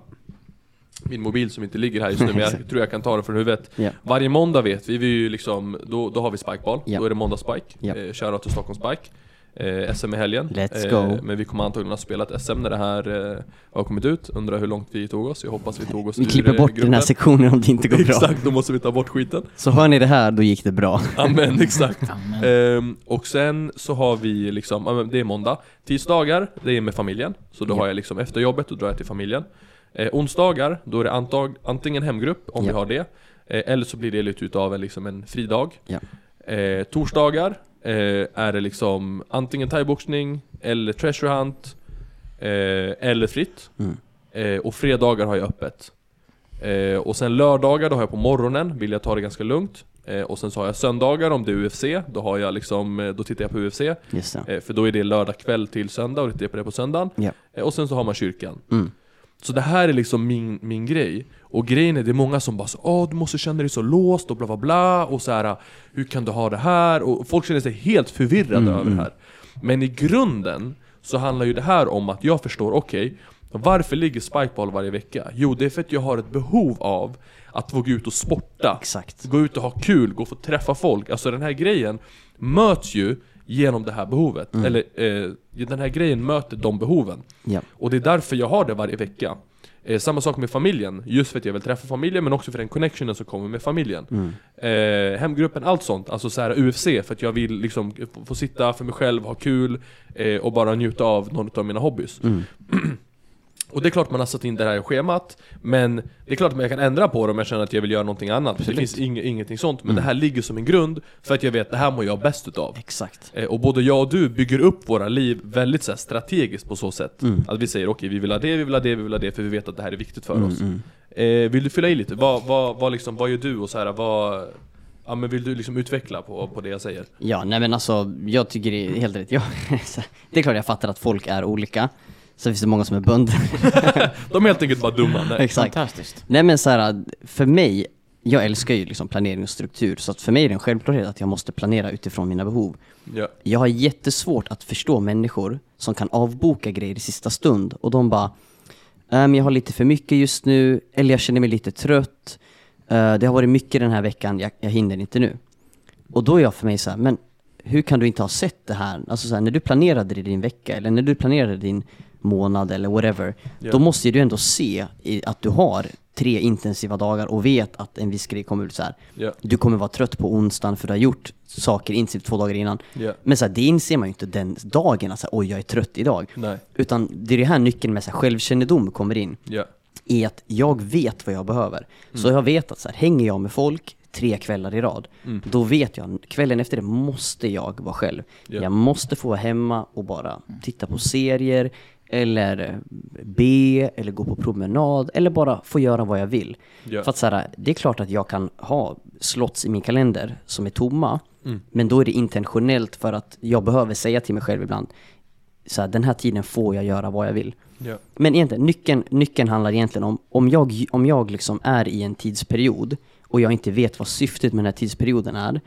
min mobil som inte ligger här just nu, men jag tror jag kan ta den från huvudet. Ja. Varje måndag vet vi, vi ju liksom, då, då har vi spikeball, Ja. då är det måndagsspike, Ja. eh, shoutout till Stockholms Spike. Eh, SM i helgen. Let's Eh, men vi kommer antagligen att spela ett SM när det här eh, har kommit ut. Undrar hur långt vi tog oss. Jag hoppas vi tog oss Vi klipper bort den här sektionen om det inte går bra. Exakt, då måste vi ta bort skiten. Så hör ni det här, då gick det bra. Amen, exakt. Amen. Ehm, och sen så har vi liksom, det är måndag. Tisdagar, det är med familjen. Så då Ja. har jag liksom efter jobbet, då drar jag till familjen. Eh, onsdagar, då är det antag, antingen hemgrupp, om Ja. vi har det. Eh, eller så blir det lite utav en, liksom en fridag. Ja. Eh, torsdagar eh, är det liksom antingen thaiboxning, eller treasure hunt, eh, eller fritt. Mm. Eh, och fredagar har jag öppet. Eh, och sen lördagar, då har jag på morgonen, vill jag ta det ganska lugnt. Eh, och sen så har jag söndagar om det är UFC, då har jag liksom, eh, då tittar jag på UFC. För då är det lördag kväll till söndag och tittar jag på det på söndagen. Eh, och sen så har man kyrkan. Mm. Så det här är liksom min, min grej. Och grejen är, det är många som bara så, Åh, du måste känna dig så låst och bla bla bla och så här, hur kan du ha det här? Och folk känner sig helt förvirrade Mm, över mm. det här. Men i grunden så handlar ju det här om att jag förstår, okej, varför ligger Spikeball varje vecka? Jo, det är för att jag har ett behov av att få gå ut och sporta. Exakt. Gå ut och ha kul, gå och få träffa folk. Alltså den här grejen möts ju genom det här behovet. Mm. Eller eh, den här grejen möter de behoven. Ja. Och det är därför jag har det varje vecka. Eh, samma sak med familjen, just för att jag vill träffa familjen men också för den connectionen som kommer med familjen. Mm. Eh, hemgruppen, allt sånt. Alltså så här UFC, för att jag vill liksom få, sitta för mig själv, ha kul eh, och bara njuta av någon av mina hobbys. Mm. Och det är klart man har satt in det här i schemat, men det är klart att jag kan ändra på det om jag känner att jag vill göra någonting annat. Det Absolut. finns ing, ingenting sånt, men Mm. det här ligger som en grund för att jag vet att det här mår jag bäst utav. Exakt. Eh, och både jag och du bygger upp våra liv väldigt så här, strategiskt på så sätt. Mm. Att vi säger okej, vi vill ha det, vi vill ha det, vi vill ha det, för vi vet att det här är viktigt för Mm, oss. mm. Eh, vill du fylla i lite? Vad, vad, vad, liksom, vad gör du och så här, vad... Ja men vill du liksom utveckla på, på det jag säger? Ja, nej men alltså, jag tycker det är helt rätt. Jag, det är klart jag fattar att folk är olika. Sen finns det många som är bönder. De är helt enkelt bara dumma. Nej. Exakt. Fantastiskt. Nej men så här, för mig, jag älskar ju liksom planering och struktur, så att för mig är det en självklarhet att jag måste planera utifrån mina behov. Ja. Jag har jättesvårt att förstå människor som kan avboka grejer i sista stund och de bara ehm, jag har lite för mycket just nu, eller jag känner mig lite trött, Eh, det har varit mycket den här veckan, jag, jag hinner inte nu. Och då är jag för mig så här, men hur kan du inte ha sett det här? Alltså så här, när du planerade din vecka eller när du planerade din månad eller whatever, Ja. då måste du ändå se i, att du har tre intensiva dagar och vet att en viss grej kommer ut så. Ja. Du kommer vara trött på onsdagen för du har gjort saker intensivt två dagar innan. Ja. Men så här, det inser man ju inte den dagen, alltså oj jag är trött idag. Nej. Utan det är det här nyckeln med så här, självkännedom kommer in Ja. är att jag vet vad jag behöver. Så Mm. jag vet att så här, hänger jag med folk tre kvällar i rad, Mm. då vet jag, kvällen efter det måste jag vara själv. Ja. Jag måste få vara hemma och bara titta på serier, eller eh, be, eller gå på promenad, eller bara få göra vad jag vill. Ja. För att så här, det är klart att jag kan ha slots i min kalender som är tomma, Mm. men då är det intentionellt för att jag behöver säga till mig själv ibland, så här, den här tiden får jag göra vad jag vill. Ja. Men egentligen, nyckeln, nyckeln handlar egentligen om, om jag, om jag liksom är i en tidsperiod och jag inte vet vad syftet med den här tidsperioden är,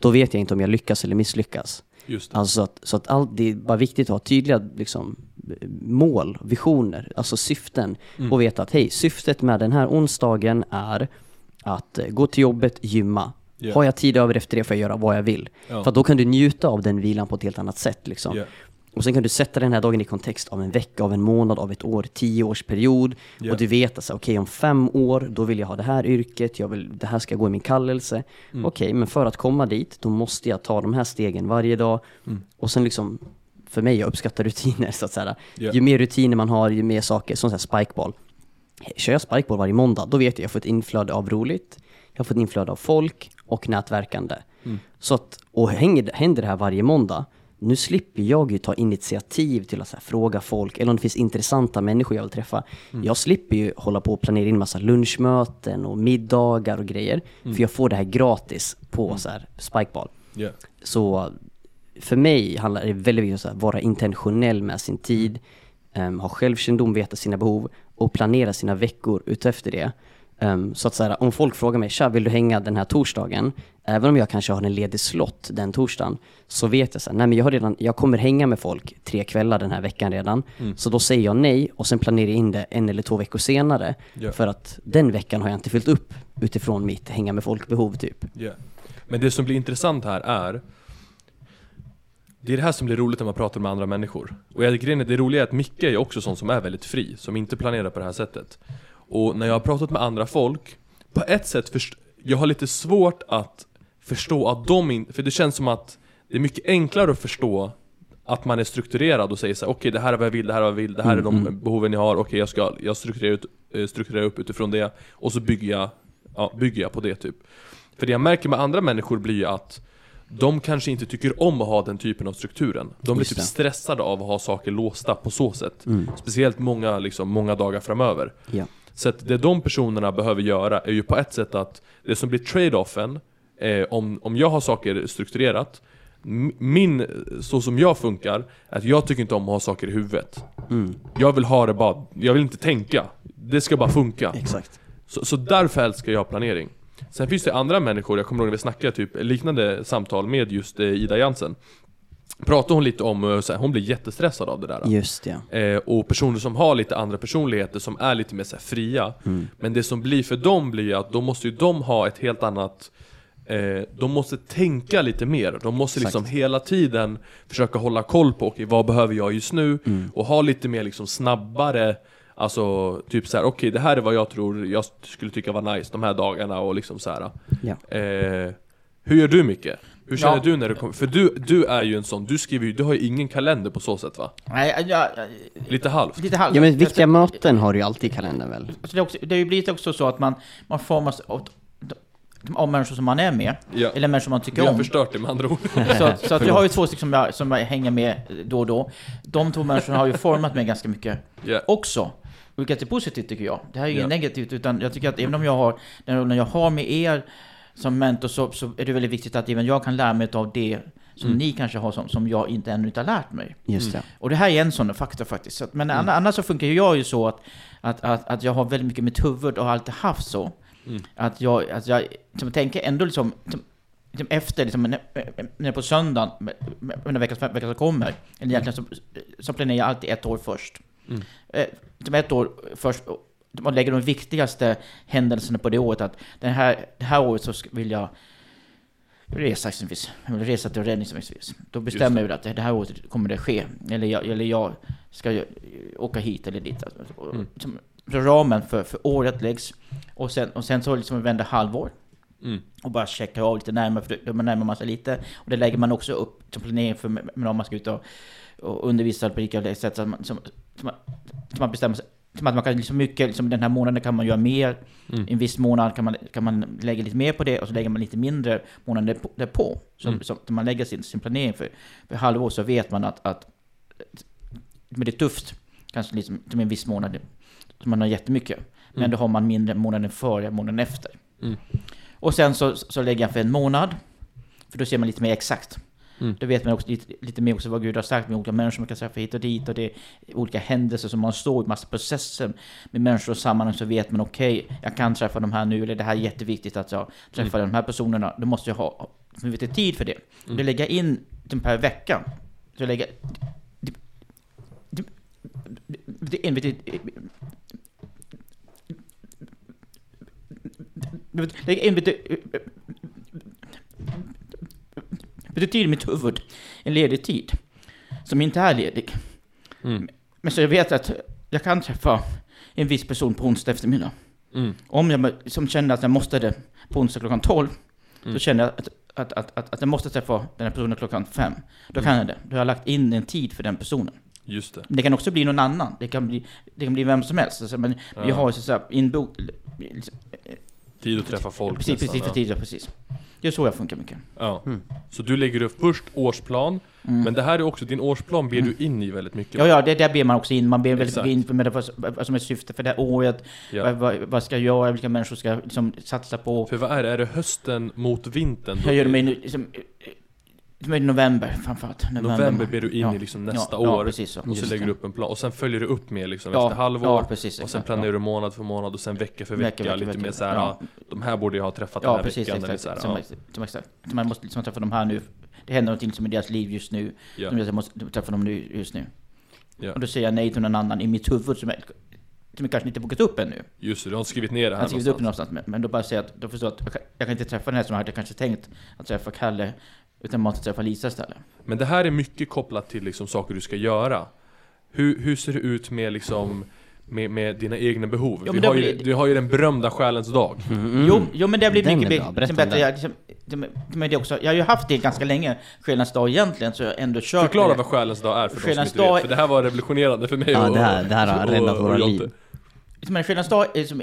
då vet jag inte om jag lyckas eller misslyckas. Just det. Alltså så att, så att allt, det är bara viktigt att ha tydliga liksom, mål, visioner, alltså syften Mm. och veta att hej, syftet med den här onsdagen är att eh, gå till jobbet, gymma. Ja. Har jag tid över efter det får jag göra vad jag vill. Ja. För då kan du njuta av den vilan på ett helt annat sätt liksom. Ja. Och sen kan du sätta den här dagen i kontext av en vecka, av en månad, av ett år, tio års period. Ja. Och du vet att okej om fem år, då vill jag ha det här yrket, jag vill, det här ska gå i min kallelse. Mm. Okej, men för att komma dit, då måste jag ta de här stegen varje dag. Mm. Och sen liksom, för mig, jag uppskattar rutiner så att säga. Ja. Ju mer rutiner man har, ju mer saker, som så spikeball. Kör jag spikeball varje måndag, då vet jag att jag får ett inflöde av roligt, jag får ett inflöde av folk och nätverkande. Mm. Så att, och hänger, händer det här varje måndag, nu slipper jag ju ta initiativ till att här, fråga folk, eller om det finns intressanta människor jag vill träffa. Mm. Jag slipper ju hålla på och planera in massa lunchmöten och middagar och grejer, Mm. för jag får det här gratis på så här, spikeball. Ja. Så för mig handlar det väldigt viktigt om att vara intentionell med sin tid, um, ha självkännedom, veta sina behov och planera sina veckor utefter det. Ehm, så att så här, om folk frågar mig, tja vill du hänga den här torsdagen? Även om jag kanske har en ledig slott den torsdagen, så vet jag så här, nej men jag, har redan, jag kommer hänga med folk tre kvällar den här veckan redan. Mm. Så då säger jag nej och sen planerar jag in det en eller två veckor senare. Ja. För att den veckan har jag inte fyllt upp utifrån mitt hänga med folk-behov typ. Ja. Men det som blir intressant här är Det är det här som blir roligt när man pratar med andra människor. Och jag, grejen är, det roliga är att Micke är också sån som är väldigt fri, som inte planerar på det här sättet. Och när jag har pratat med andra folk, på ett sätt först, jag har lite svårt att förstå att de inte, för det känns som att det är mycket enklare att förstå att man är strukturerad och säger så okej det här är vad jag vill, det här är vad jag vill, det här är de Mm, behoven jag har, okej jag ska, jag strukturerar, ut, eh, strukturerar upp utifrån det, och så bygger jag, ja, bygger jag på det typ. För det jag märker med andra människor blir ju att de kanske inte tycker om att ha den typen av strukturen. De blir typ stressade av att ha saker låsta på så sätt. Mm. Speciellt många, liksom, många dagar framöver. Ja. Så att det de personerna behöver göra är ju på ett sätt att det som blir trade-offen, eh, om, om jag har saker strukturerat, min, så som jag funkar, är att jag tycker inte om att ha saker i huvudet. Mm. Jag vill ha det bara, jag vill inte tänka. Det ska bara funka. Exakt. Så, så därför älskar jag planering. Sen finns det andra människor, jag kommer ihåg när vi snackade typ liknande samtal med just eh, Ida Jansen. Pratade hon lite om, eh, så här, hon blir jättestressad av det där. Just det. Eh, och personer som har lite andra personligheter som är lite mer så här, fria. Mm. Men det som blir för dem blir att då måste ju de ha ett helt annat eh, De måste tänka lite mer. De måste liksom Exakt. hela tiden försöka hålla koll på, okej vad behöver jag just nu? Mm. Och ha lite mer liksom snabbare Alltså typ så här, okej det här är vad jag tror jag skulle tycka var nice de här dagarna och liksom så här. Ja. Eh, hur gör du mycket? Hur känner Ja. du när du kommer? För du, du är ju en sån, du skriver ju, du har ju ingen kalender på så sätt va? Nej, jag, jag, Lite halvt? lite halvt. ja men viktiga möten har du ju alltid i kalendern väl? Alltså det, är också, det har ju blivit också så att man, man formas av, av människor som man är med, Ja. eller människor man Vi tycker har om. förstört det med andra ord. Så, så att jag har ju två stycken som jag, som jag hänger med då och då. De två människorna har ju format mig ganska mycket Ja. också. Vilket är positivt tycker jag. Det här är ju Ja. negativt, utan jag tycker att även om jag har, den rollen jag har med er som mentor så, så är det väldigt viktigt att även jag kan lära mig av det som Mm. ni kanske har som, som jag inte ännu inte har lärt mig. Just det. Och det här är en sån faktor faktiskt. Så att, men Mm. annars så funkar ju jag ju så att, att, att, att jag har väldigt mycket mitt huvud och har alltid haft så. Mm. Att jag, att jag liksom, tänker ändå liksom, liksom, liksom efter, liksom, när, på söndagen, när veckan, veckan som kommer, eller egentligen så, så planerar jag alltid ett år först. Mm. Liksom ett år först, man lägger de viktigaste händelserna på det året. Att den här, det här året så vill jag resa exempelvis. Jag vill resa till räddning exempelvis. Då bestämmer jag att det här året kommer det ske. Eller jag, eller jag ska åka hit eller dit. Mm. Så ramen för, för året läggs. Och sen, och sen så liksom vänder halvår. Mm. Och bara checka av lite närmare, för då närmar man sig lite. Och det lägger man också upp som planering för men om man ska ut och, och undervisa på olika sätt. Så att man, som, som, som man bestämmer sig. Som att man kan liksom mycket, liksom den här månaden kan man göra mer. Mm. En viss månad kan man, kan man lägga lite mer på det och så lägger man lite mindre månaden därpå. Så, Mm. så, man lägger sin, sin planering för, för halvår så vet man att, att men det är tufft. Kanske liksom, som en viss månad. Så man har jättemycket. Men Mm. då har man mindre månaden före, månaden efter. Mm. Och sen så, så lägger jag för en månad. För då ser man lite mer exakt. Mm. Då vet man också lite, lite mer också vad Gud har sagt med olika människor man kan träffa hit och dit. Och det är olika händelser som man står i, massa processer med människor och sammanhang. Så vet man okej, jag kan träffa de här nu. Eller det här är jätteviktigt att jag träffar de här personerna. Då måste jag ha lite tid för det. Mm. Då lägger jag in dem per vecka. Så lägger... Det är en Lägg in tid i mitt huvud. En ledig tid. Som inte är ledig. Mm. Men så jag vet att jag kan träffa en viss person på onsdag eftermiddag. Mm. Om jag som känner att jag måste det på onsdag klockan 12, Mm. så känner jag att, att, att, att, att jag måste träffa den här personen klockan 5. Då kan jag det. Då har jag lagt in en tid för den personen. Just det. Men det kan också bli någon annan. Det kan bli, det kan bli vem som helst. Alltså, men vi Ja. har så att säga inbok... Tid att träffa folk Precis, nästan, precis, för ja. tid, ja, precis. Det är så jag funkar mycket. Ja. Mm. Så du lägger upp först årsplan, Mm. men det här är också, din årsplan ber du in i väldigt mycket. Ja, ja, det där ber man också in. Man ber väldigt mycket in för med som är syftet för det här året. Ja. Vad, vad, vad ska jag göra? Vilka människor ska jag liksom satsa på? För vad är det? Är det hösten mot vintern? Jag gör det med nu, liksom, som i november framförallt. November ber du in Ja. i liksom nästa ja, Ja, år. så. och så lägger du upp en plan. Och sen följer du upp med liksom ja, efter halvår. Ja, precis. och sen planerar ja. du månad för månad och sen vecka för vecka. Vecka, vecka, lite vecka. mer såhär, Ja. ja. de här borde jag ha träffat den Ja, här precis. veckan. Eller Exakt. så här, Som, ja. som exakt. Så man måste liksom träffa de här nu. Det händer någonting som i deras liv just nu. Ja. Jag måste träffa dem nu, just nu. Ja. Och då säger jag nej till någon annan i mitt huvud som jag, som jag kanske inte bokat upp ännu. Just det, du har inte skrivit ner det Jag här har skrivit upp någonstans. det någonstans, men, men då bara säger jag att, då förstår jag att jag kan, jag kan inte träffa den här som jag hade kanske tänkt att träffa Kalle Utan man måste träffa Lisa istället. Men det här är mycket kopplat till liksom saker du ska göra. Hur, hur ser det ut med liksom med, med dina egna behov? Ja, Vi det har ju, blir- du har ju den berömda själens dag. Jo, jo men det har blivit Den mycket liksom om bättre. den. Jag, liksom, det, det också, jag har ju haft det ganska länge, Själens dag egentligen, så jag har ändå kört Förklara med vad själens dag är för de som Själens inte dag- vet, för det här var revolutionerande för mig Ja, och, det här- det här har och- räddat våra liv. det. Men Själens dag är som...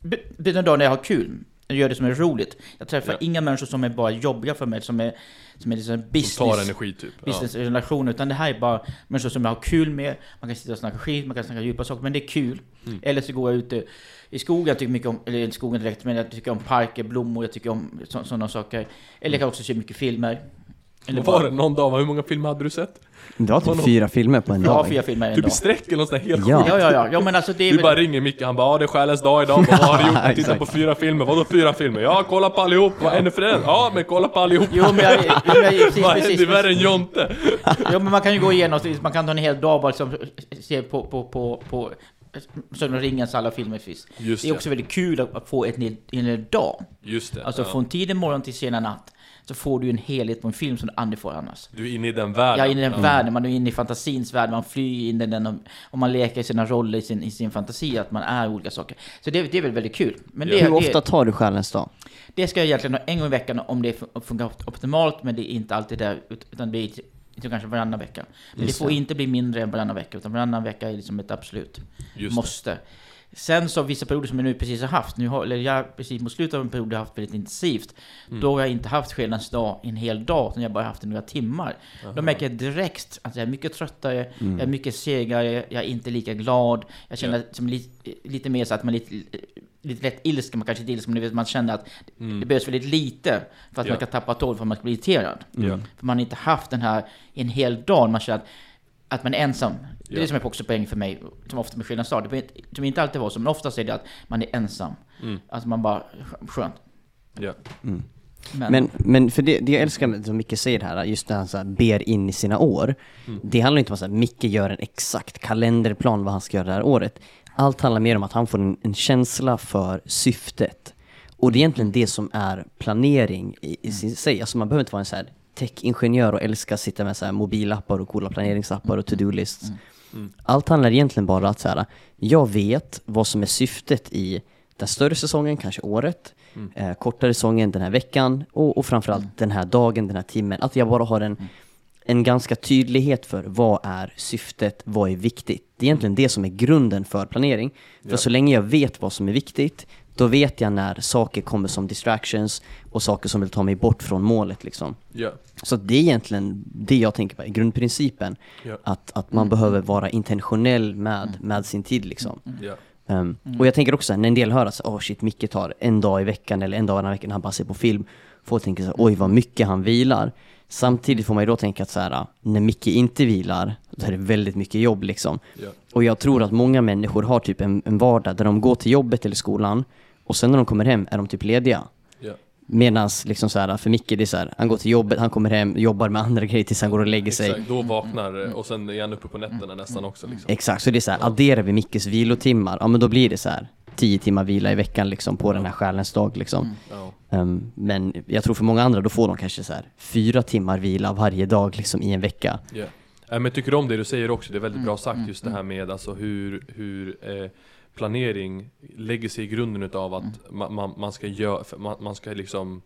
Det det är en dag när jag har kul. Jag gör det som är roligt. Jag träffar Ja. inga människor som är bara jobbiga för mig, som är, som är liksom Som tar business. energi typ. Ja. businessrelation, utan det här är bara människor som jag har kul med. Man kan sitta och snacka skit, man kan snacka djupa saker, men det är kul. Mm. Eller så går jag ute i skogen, jag tycker mycket om, eller inte skogen direkt, men jag tycker om parker, blommor, jag tycker om sådana saker. Eller jag kan också se mycket filmer. Eller var det någon dag? Hur många filmer hade du sett? Du har typ fyra filmer på en Jag har dag. fyra filmer en Typ i dag. sträck eller något sånt helt Ja. sjukt. Ja, ja, ja. ja men alltså det är Vi väl... bara ringer Micke, han bara ja det är själens dag idag, vad har du gjort? Jag tittar Exakt. på fyra filmer, vadå fyra filmer? Ja, kolla på allihop, vad är det för? Ja, men kolla på allihop! Jo, men jag, men jag, precis, Vad precis, är det värre än Jonte? Jo, men man kan ju gå igenom, man kan ta en hel dag bara liksom, se på, på, på, på Sagan om ringens alla filmer finns. Just Det är också väldigt kul att få ett en hel dag. Just det. Alltså ja. från tidig morgon till sena natt så får du en helhet på en film som du aldrig får annars. Du är inne i den världen. Ja, in i den världen, man är inne i fantasins värld, man flyr in i den och, och man leker i sina roller i sin, i sin fantasi, att man är olika saker. Så det, det är väl väldigt kul. Men Ja. det, Hur ofta tar du själens dag? det ska jag egentligen ha en gång i veckan om det fun- funkar optimalt, men det är inte alltid där, ut- utan det är inte kanske varannan vecka. Men Just det får det. inte bli mindre än varannan vecka, utan varannan vecka är liksom ett absolut Just det. Sen så vissa perioder som jag nu precis har haft, nu har, eller jag precis mot slutet av en period har haft väldigt intensivt. Mm. Då har jag inte haft skelens dag en hel dag, utan jag bara haft det några timmar. Då märker jag direkt att jag är mycket tröttare, Mm. jag är mycket segare, jag är inte lika glad. Jag känner Ja. som lite, lite mer så att man lite, lite lätt ilsken, man kanske inte är ilsken, men man känner att det behövs väldigt lite för att Ja. man ska tappa tål för att man ska bli irriterad. Ja. För man har inte haft den här en hel dag, man känner att, att man är ensam. Det är det som är också poäng för mig, som ofta med Skillnads stad. Det behöver inte- som inte alltid var så, men oftast är det att man är ensam. Mm. Att man bara, skönt. Ja. Men, Men, men för det, det jag älskar med som Micke säger här, just när han så här ber in i sina år. Det handlar inte om att Micke gör en exakt kalenderplan vad han ska göra det här året. Allt handlar mer om att han får en, en känsla för syftet. Och det är egentligen det som är planering i, i sin sig. Alltså man behöver inte vara en så här tech-ingenjör och älska att sitta med så här mobilappar och coola planeringsappar och to-do-lists. Allt handlar egentligen bara om att så här, jag vet vad som är syftet i den större säsongen, kanske året, eh, kortare säsongen den här veckan och, och framförallt den här dagen, den här timmen. Att jag bara har en, en ganska tydlighet för vad är syftet, vad är viktigt. Det är egentligen det som är grunden för planering. För Ja. så länge jag vet vad som är viktigt, då vet jag när saker kommer som distractions och saker som vill ta mig bort från målet liksom. Ja. Så det är egentligen det jag tänker på, grundprincipen. Ja. Att, att man behöver vara intentionell med, med sin tid liksom. Ja. Um, Och jag tänker också när en del hör att oh shit, Micke tar en dag i veckan eller en dag i veckan när han bara ser på film. Folk tänker så här, oj vad mycket han vilar. Samtidigt får man ju då tänka att så här, när Micke inte vilar, då är det väldigt mycket jobb liksom. Ja. Och jag tror att många människor har typ en, en vardag där de går till jobbet eller skolan och sen när de kommer hem är de typ lediga. Ja. Medans liksom så här, för Micke det är så här, han går till jobbet, han kommer hem, jobbar med andra grejer tills han går och lägger sig. Exakt, då vaknar eh, och sen är han uppe på nätterna nästan också liksom. Exakt, så det är så här, adderar vi Mickes vilotimmar, ja men då blir det så här 10 timmar vila i veckan liksom på den här själens dag liksom. Ja. Ehm, men jag tror för många andra, då får de kanske så här fyra timmar vila varje dag liksom i en vecka. Ja, men jag tycker om det du säger också, det är väldigt bra sagt just det här med alltså hur, hur eh, planering lägger sig i grunden utav att man, man, man ska göra, man, man ska liksom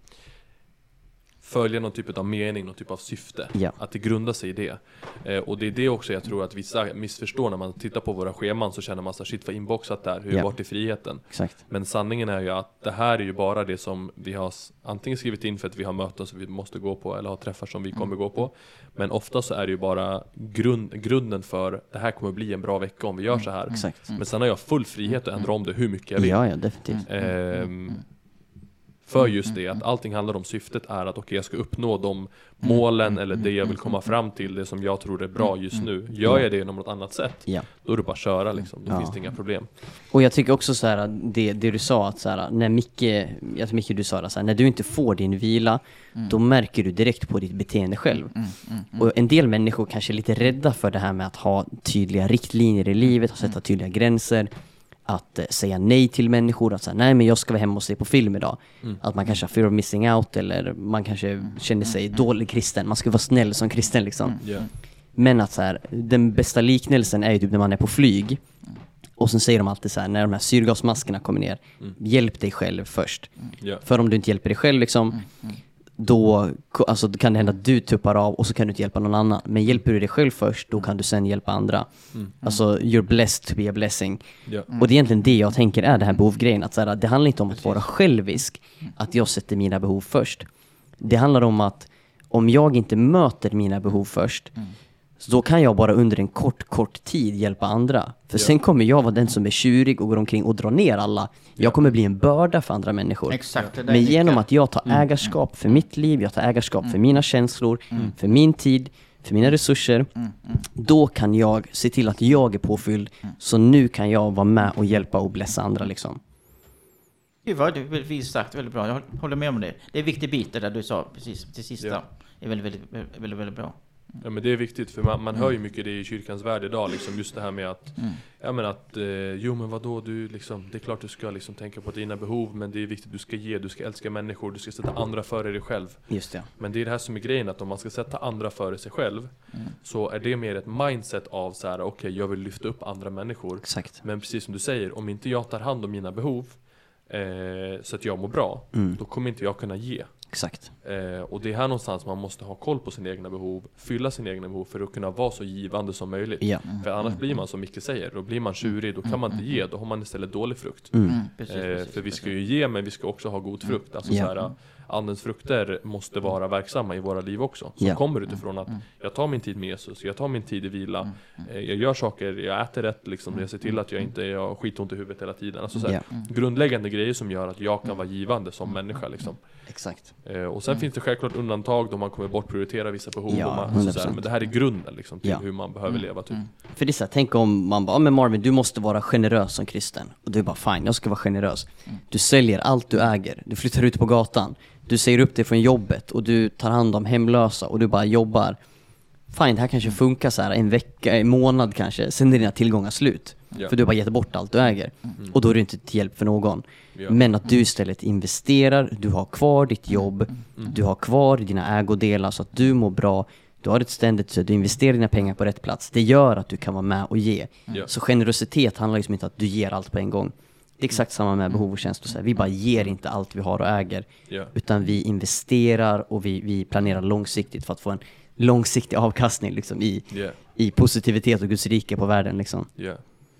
följa någon typ av mening, någon typ av syfte. Ja. Att det grundar sig i det. Eh, och det är det också jag tror att vissa missförstår när man tittar på våra scheman så känner man så shit vad inboxat där, hur Ja. vart är friheten? Exakt. Men sanningen är ju att det här är ju bara det som vi har antingen skrivit in för att vi har möten som vi måste gå på eller har träffar som vi kommer gå på. Men ofta så är det ju bara grund, grunden för det här kommer bli en bra vecka om vi gör så här. Exakt. Men sen har jag full frihet att ändra om det hur mycket jag vill. Ja, ja, definitivt. Ehm, för just det, att allting handlar om syftet är att okej jag ska uppnå de målen eller det jag vill komma fram till, det som jag tror är bra just nu. Gör jag det genom något annat sätt, Ja. då är det bara att köra liksom. Då Ja. finns det inga problem. Och jag tycker också så här, det, det du sa att så här, när Micke, jag tror Micke du sa det så här, när du inte får din vila, då märker du direkt på ditt beteende själv. Och en del människor kanske är lite rädda för det här med att ha tydliga riktlinjer i livet och sätta tydliga gränser. Att eh, säga nej till människor, att säga nej men jag ska vara hemma och se på film idag. Att man kanske har fear of missing out eller man kanske känner sig dålig kristen, man ska vara snäll som kristen liksom. Ja. Men att så här, den bästa liknelsen är ju typ när man är på flyg och sen säger de alltid så här, när de här syrgasmaskerna kommer ner, hjälp dig själv först. Ja. För om du inte hjälper dig själv liksom, då, alltså, kan det hända att du tuppar av och så kan du inte hjälpa någon annan. Men hjälper du dig själv först, då kan du sen hjälpa andra. Alltså, you're blessed to be a blessing. Ja. Och det är egentligen det jag tänker är den här behovgrejen. Att så här, det handlar inte om att vara självisk, att jag sätter mina behov först. Det handlar om att om jag inte möter mina behov först, så då kan jag bara under en kort, kort tid hjälpa andra. För sen kommer jag vara den som är tjurig och går omkring och drar ner alla. Jag kommer bli en börda för andra människor. Exakt, det där Men genom att jag tar ägarskap för mitt liv, jag tar ägarskap för mina känslor, för min tid, för mina resurser. Då kan jag se till att jag är påfylld. Så nu kan jag vara med och hjälpa och blessa andra liksom. Gud vad fint sagt, väldigt bra. Jag håller med om det. Det är en viktig bit det där du sa precis till sista. Ja. Det är väldigt, väldigt, väldigt, väldigt, väldigt bra. Ja men det är viktigt för man, man hör ju mycket det i kyrkans värld idag liksom just det här med att Ja men att, eh, jo men vadå du liksom Det är klart du ska liksom tänka på dina behov Men det är viktigt, du ska ge, du ska älska människor Du ska sätta andra före dig själv Just det. Men det är det här som är grejen att om man ska sätta andra före sig själv Så är det mer ett mindset av så här: okej jag vill lyfta upp andra människor Exakt. Men precis som du säger, om inte jag tar hand om mina behov eh, Så att jag mår bra Mm. Då kommer inte jag kunna ge Exakt. Eh, och det är här någonstans man måste ha koll på sina egna behov, fylla sina egna behov för att kunna vara så givande som möjligt. Ja. För annars blir man som Micke säger, då blir man tjurig, då kan man inte ge, då har man istället dålig frukt. Mm. Mm, precis, Eh, precis, för vi ska ju ge, men vi ska också ha god frukt. Alltså Ja. så här, Andens frukter måste vara verksamma i våra liv också. Som Ja. kommer utifrån att jag tar min tid med Jesus, jag tar min tid i vila, eh, jag gör saker, jag äter rätt liksom, jag ser till att jag inte jag har skitont i huvudet hela tiden. Alltså så här. Grundläggande grejer som gör att jag kan vara givande som människa liksom. Exakt. Eh, och sen finns det självklart undantag då man kommer bortprioritera vissa behov. Ja, och man, 100%. såhär, men det här är grunden liksom, till Ja. hur man behöver leva. Typ. För det är så här, tänk om man bara, "Ja, men Marvin du måste vara generös som kristen. Och du är bara fine, jag ska vara generös. Du säljer allt du äger, du flyttar ut på gatan, du säger upp dig från jobbet och du tar hand om hemlösa och du bara jobbar. Fine, det här kanske funkar så här en vecka, en månad kanske, sen är dina tillgångar slut. Ja. För du har bara gett bort allt du äger. Och då är du inte till hjälp för någon. Ja. Men att du istället investerar, du har kvar ditt jobb, du har kvar dina ägodelar så att du mår bra. Du har ett ständigt att du investerar dina pengar på rätt plats. Det gör att du kan vara med och ge. Ja. Så generositet handlar liksom inte om att du ger allt på en gång. Det är exakt samma med behov och känslor. Så här, Vi bara ger inte allt vi har och äger. Utan vi investerar och vi, vi planerar långsiktigt för att få en långsiktig avkastning liksom, i, Ja. i positivitet och Guds rike på världen. Liksom. Ja.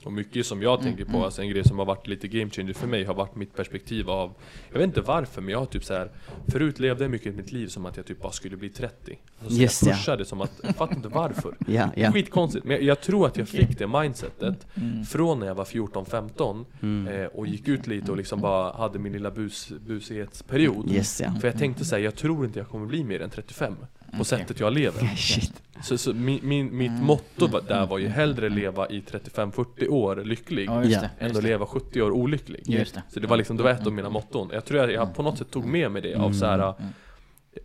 Och mycket som jag tänker på, alltså en grej som har varit lite game changer för mig har varit mitt perspektiv av Jag vet inte varför men jag har typ så här Förut levde jag mycket i mitt liv som att jag typ bara skulle bli 30 alltså, så Just Jag ja. pushade som att, jag fattar inte varför Ja, ja. Skitkonstigt, men jag, jag tror att jag fick det mindsetet Från när jag var 14-15 Mm. eh, Och gick ut lite och liksom bara hade min lilla bus, busighetsperiod Yes. För jag tänkte säga, jag tror inte jag kommer bli mer än 35 På sättet jag lever Shit. Så, så min, min, mitt motto var, där var ju hellre leva i 35-40 år lycklig Ja, det. än att det. leva 70 år olycklig. Just det. Så det var liksom, det var ett av mina motton. Jag tror att jag på något sätt tog med mig det av så här.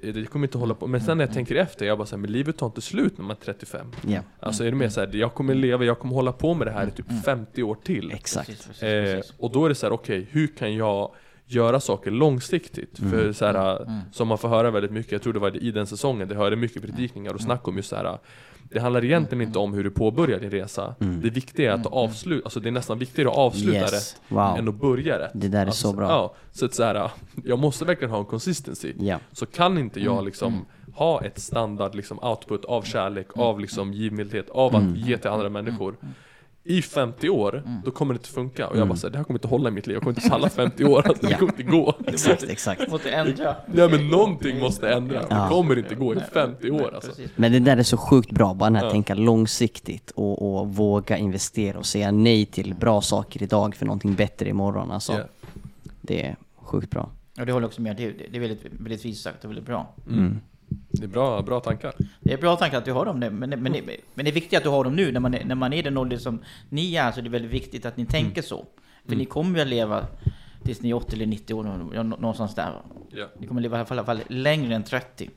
eh, Jag kommer inte hålla på, men sen när jag tänker efter, jag bara såhär, men livet tar inte slut när man är 35. Ja, Alltså är det mer såhär, jag kommer leva, jag kommer hålla på med det här i typ 50 år till. exakt. Eh, och då är det så här: okej, hur kan jag göra saker långsiktigt? För så här, som man får höra väldigt mycket, jag tror det var i den säsongen, det hörde mycket predikningar och snack om just så här. Det handlar egentligen inte om hur du påbörjar din resa. Det viktiga är att avsluta, alltså det är nästan viktigare att avsluta Yes. rätt Wow. än att börja rätt. Det där är alltså, så bra. Ja, så att så här, jag måste verkligen ha en consistency. Ja. Så kan inte Mm. jag liksom ha ett standard liksom output av kärlek, Mm. av liksom givmildhet, av att ge till andra människor i 50 år, Mm. då kommer det inte funka. Och jag bara såhär, det här kommer inte hålla i mitt liv, jag kommer inte palla 50 år, alltså, det kommer inte gå. Exakt, exakt. Måste ändra. Nej men någonting måste ändras, det Ja. kommer inte gå i 50 år alltså. Men det där är så sjukt bra, bara den här Ja. tänka långsiktigt och, och våga investera och säga nej till bra saker idag för någonting bättre imorgon. Alltså, Ja. Det är sjukt bra. Och det håller också med. Det är, det är väldigt, väldigt fint sagt och väldigt bra. Mm. Det är bra, bra tankar. Det är bra tankar att du har dem nu, men, men, det- men det är viktigt att du har dem nu när man är, när man är den ålder som ni är, så det är väldigt viktigt att ni tänker så. För ni kommer ju att leva tills ni är 80 eller 90 år, nå- nå- någonstans där. Ja. Ni kommer leva i alla fall, längre än 30.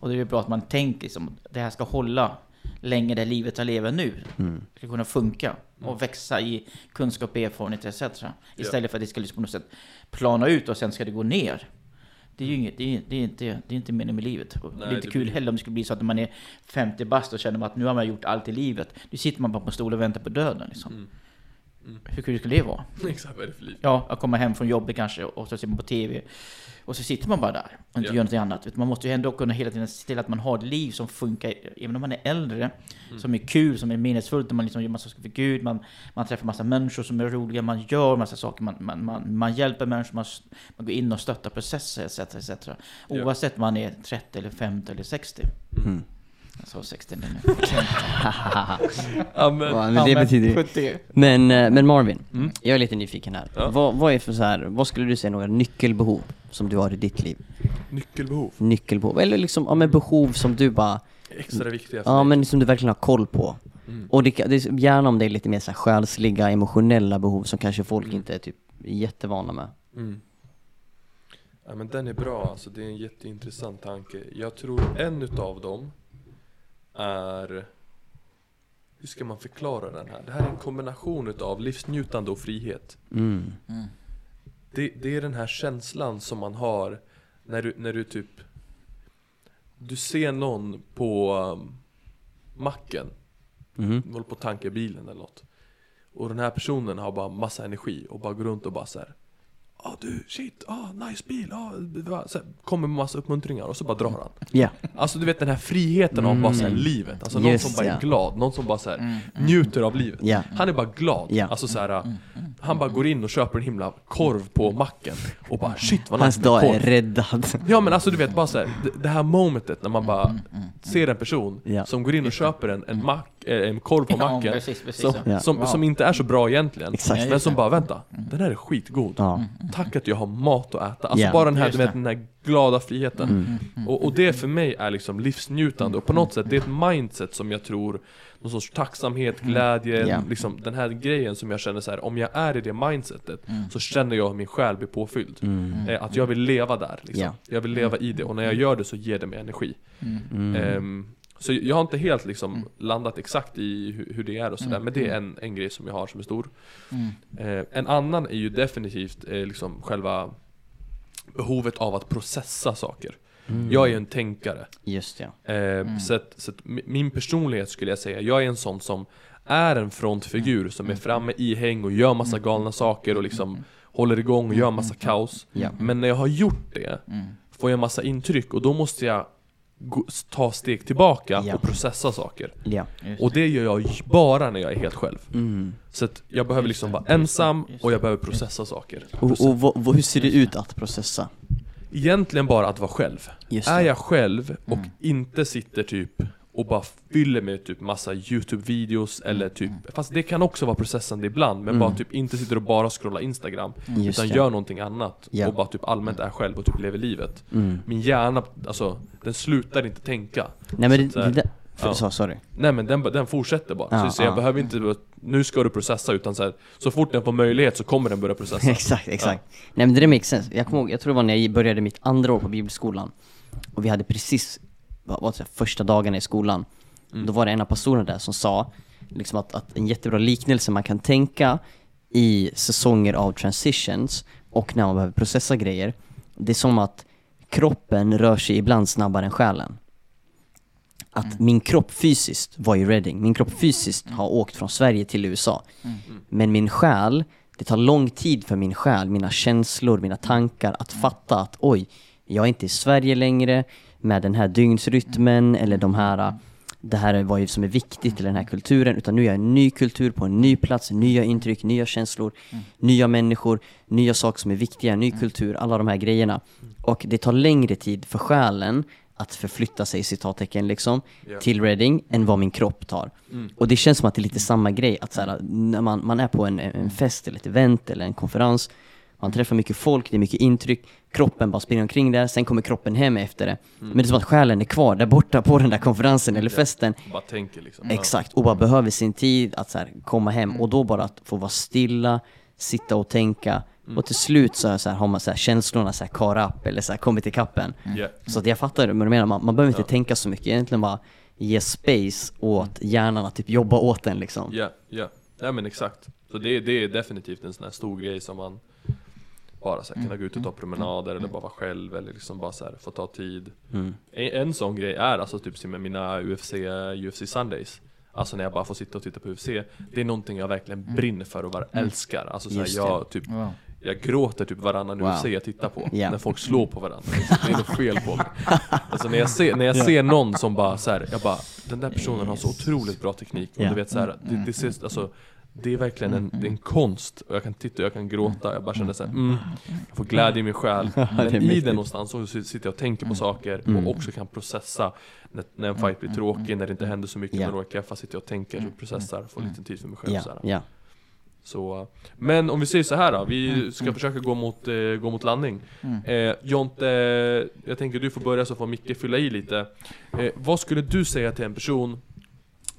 Och det är ju bra att man tänker liksom, det här ska hålla länge det livet jag lever nu Mm. ska kunna funka och växa i kunskap, erfarenhet etc. Istället för att det ska liksom på något sätt plana ut och sen ska det gå ner. Det är ju inget, det är, det är inte, det är inte meningen med livet. Och det är inte det kul blir- heller om det skulle bli så att man är 50 bast och känner man att nu har man gjort allt i livet. Nu sitter man bara på en stol och väntar på döden liksom. Mm. Mm. Hur kul skulle det vara? Exakt, vad är det för liv? Ja, att komma hem från jobbet kanske och så ser man på TV. Och så sitter man bara där och inte Ja. gör något annat. Man måste ju ändå kunna hela tiden se till att man har ett liv som funkar, även om man är äldre, Mm. som är kul, som är meningsfullt, där man liksom gör massa saker för Gud, man, man träffar massa människor som är roliga, man gör massa saker, man, man, man, man hjälper människor, man, man går in och stöttar processer etc. etc. Ja. Oavsett om man är 30 eller 50 eller 60. Mm. Jag sa 60 nu. Ja, men, Ja, men det betyder ju... 70. Men, eh, men Marvin, Mm. jag är lite nyfiken här. Ja. Vad, vad är för så här, vad skulle du säga är några nyckelbehov som du har i ditt liv? nyckelbehov. Nyckelbehov, eller liksom, ja men behov som du bara, Extra viktiga ja men som du verkligen har koll på. Mm. Och det, det är gärna om det är lite mer så här själsliga, emotionella behov som kanske folk Mm. inte är typ jättevana med. Mm. Ja men den är bra alltså, det är en jätteintressant tanke. Jag tror en utav dem är Hur ska man förklara den här? Det här är en kombination utav livsnjutande och frihet. Mm. Mm. Det, det är den här känslan som man har när du, när du typ Du ser någon på um, macken, Mhm. håller på att tanka bilen eller något Och den här personen har bara massa energi och bara går runt och bara så här. Ja ah, du, shit, ah, nice bil, ah, va?" så här, kommer med massa uppmuntringar och så bara drar han Ja. Alltså du vet den här friheten av bara så här, Mm. livet, alltså någon som bara är ja. glad, någon som bara så här, Mm. njuter av livet Ja. Han är bara glad, alltså så här, han bara går in och köper en himla korv på macken och bara shit vad Hans nice dag är räddad. Ja men alltså du vet bara så här, det, det här momentet när man bara ser en person som går in och köper en, en, mack, en korv på Ja, macken precis, precis. som, Ja. som, Wow. som inte är så bra egentligen Exakt. Ja, Men som bara vänta, den här är skitgod Ja. Tack att jag har mat att äta Alltså Ja. bara den här, du vet den här glada friheten Mm. och, och det för mig är liksom livsnjutande och på något sätt det är ett mindset som jag tror Någon sorts tacksamhet, glädje, Ja. liksom den här grejen som jag känner så här. om jag är i det mindsetet Så känner jag att min själ blir påfylld Mm. Eh, Att jag vill leva där liksom. Ja. Jag vill leva i det och när jag gör det så ger det mig energi Mm. Så jag har inte helt liksom landat exakt i hur, hur det är och sådär Men det är en, en grej som jag har som är stor. Mm. Eh, En annan är ju definitivt eh, liksom själva behovet av att processa saker. Mm. Jag är ju en tänkare. Just ja. Eh, Så, att, så att mi- min personlighet skulle jag säga, jag är en sån som är en frontfigur som är framme i häng och gör massa galna saker och liksom håller igång och gör massa kaos. Men när jag har gjort det, Mm. får jag massa intryck och då måste jag ta steg tillbaka Ja. och processa saker Ja. Just Och det gör jag bara när jag är helt själv Mm. Så att jag behöver liksom det, vara det, ensam och det, jag behöver processa saker Och, och vad, vad, hur ser det ut att processa? Egentligen bara att vara själv Är det. jag själv och Mm. inte sitter typ och bara fyller med typ massa YouTube-videos eller typ Fast det kan också vara processande ibland men Mm. bara typ inte sitter och bara scrollar Instagram Just Utan gör någonting annat Ja. och bara typ allmänt är själv och typ lever livet Mm. Min hjärna, alltså den slutar inte tänka Nej men Så det, det, för, ja. så, sorry. Nej men den, den fortsätter bara, Ja, så, så jag ja. behöver inte, nu ska du processa utan så, här, så fort den får möjlighet så kommer den börja processa exakt, exakt. Nej men det där makes sense. Jag kommer ihåg, jag tror det var när jag började mitt andra år på bibelskolan. Och vi hade precis, vad vad första dagarna i skolan. Mm. Då var det en av pastorerna där som sa, liksom att, att en jättebra liknelse man kan tänka i säsonger av transitions och när man behöver processa grejer. Det är som att kroppen rör sig ibland snabbare än själen. Att min kropp fysiskt var i Reading, min kropp fysiskt har åkt från Sverige till USA. Men min själ, det tar lång tid för min själ, mina känslor, mina tankar att fatta att oj, jag är inte i Sverige längre med den här dygnsrytmen eller de här det här är vad som är viktigt i den här kulturen, utan nu är jag en ny kultur på en ny plats, nya intryck, nya känslor, nya människor, nya saker som är viktiga, ny kultur, alla de här grejerna. Och det tar längre tid för själen att förflytta sig, citattecken liksom, Ja. till Reading än vad min kropp tar. Mm. Och det känns som att det är lite samma grej, att så här, när man, man är på en, en fest eller ett event eller en konferens, man träffar mycket folk, det är mycket intryck, kroppen bara springer omkring där, sen kommer kroppen hem efter det. Men det är som att själen är kvar där borta på den där konferensen eller festen, Bara tänker liksom. Exakt, och bara behöver sin tid att så här, komma hem och då bara att få vara stilla, sitta och tänka. Och till slut så, så här, har man så här, känslorna så här, caught up eller så här, kommit i kappen. Ja. Så att jag fattar vad du menar, man, man behöver inte tänka så mycket, egentligen bara ge space åt hjärnan att typ jobba åt den liksom. Ja, ja. Ja men exakt. Så det, det är definitivt en sån här stor grej som man bara så här, kunna gå ut och ta promenader eller bara vara själv eller liksom bara så här, få ta tid. Mm. En, en sån grej är alltså typ som med mina UFC, UFC Sundays. Alltså när jag bara får sitta och titta på UFC. Det är någonting jag verkligen brinner för och bara älskar. Alltså så här, jag typ Wow. jag gråter typ varannan Wow. UFC jag tittar på, Ja. när folk slår på varandra. Det är något fel på mig. Alltså när jag ser, när jag ser någon som bara så här, jag bara, den där personen har så otroligt bra teknik. Och du vet så här, det, det, ser, alltså, det är verkligen en, det är en konst. Och jag kan titta och jag kan gråta, jag bara känner såhär, mm, jag får glädje i min själ. Men i den någonstans så sitter jag och tänker på saker Mm. och också kan processa när, när en fight blir tråkig, när det inte händer så mycket Ja. med några träffar, sitter jag och tänker och processar, får lite tid för mig själv här. ja. Så, men om vi säger så här då, vi ska försöka gå mot, eh, gå mot landning. Eh, Jonte, jag tänker du får börja så får Micke fylla i lite. Eh, vad skulle du säga till en person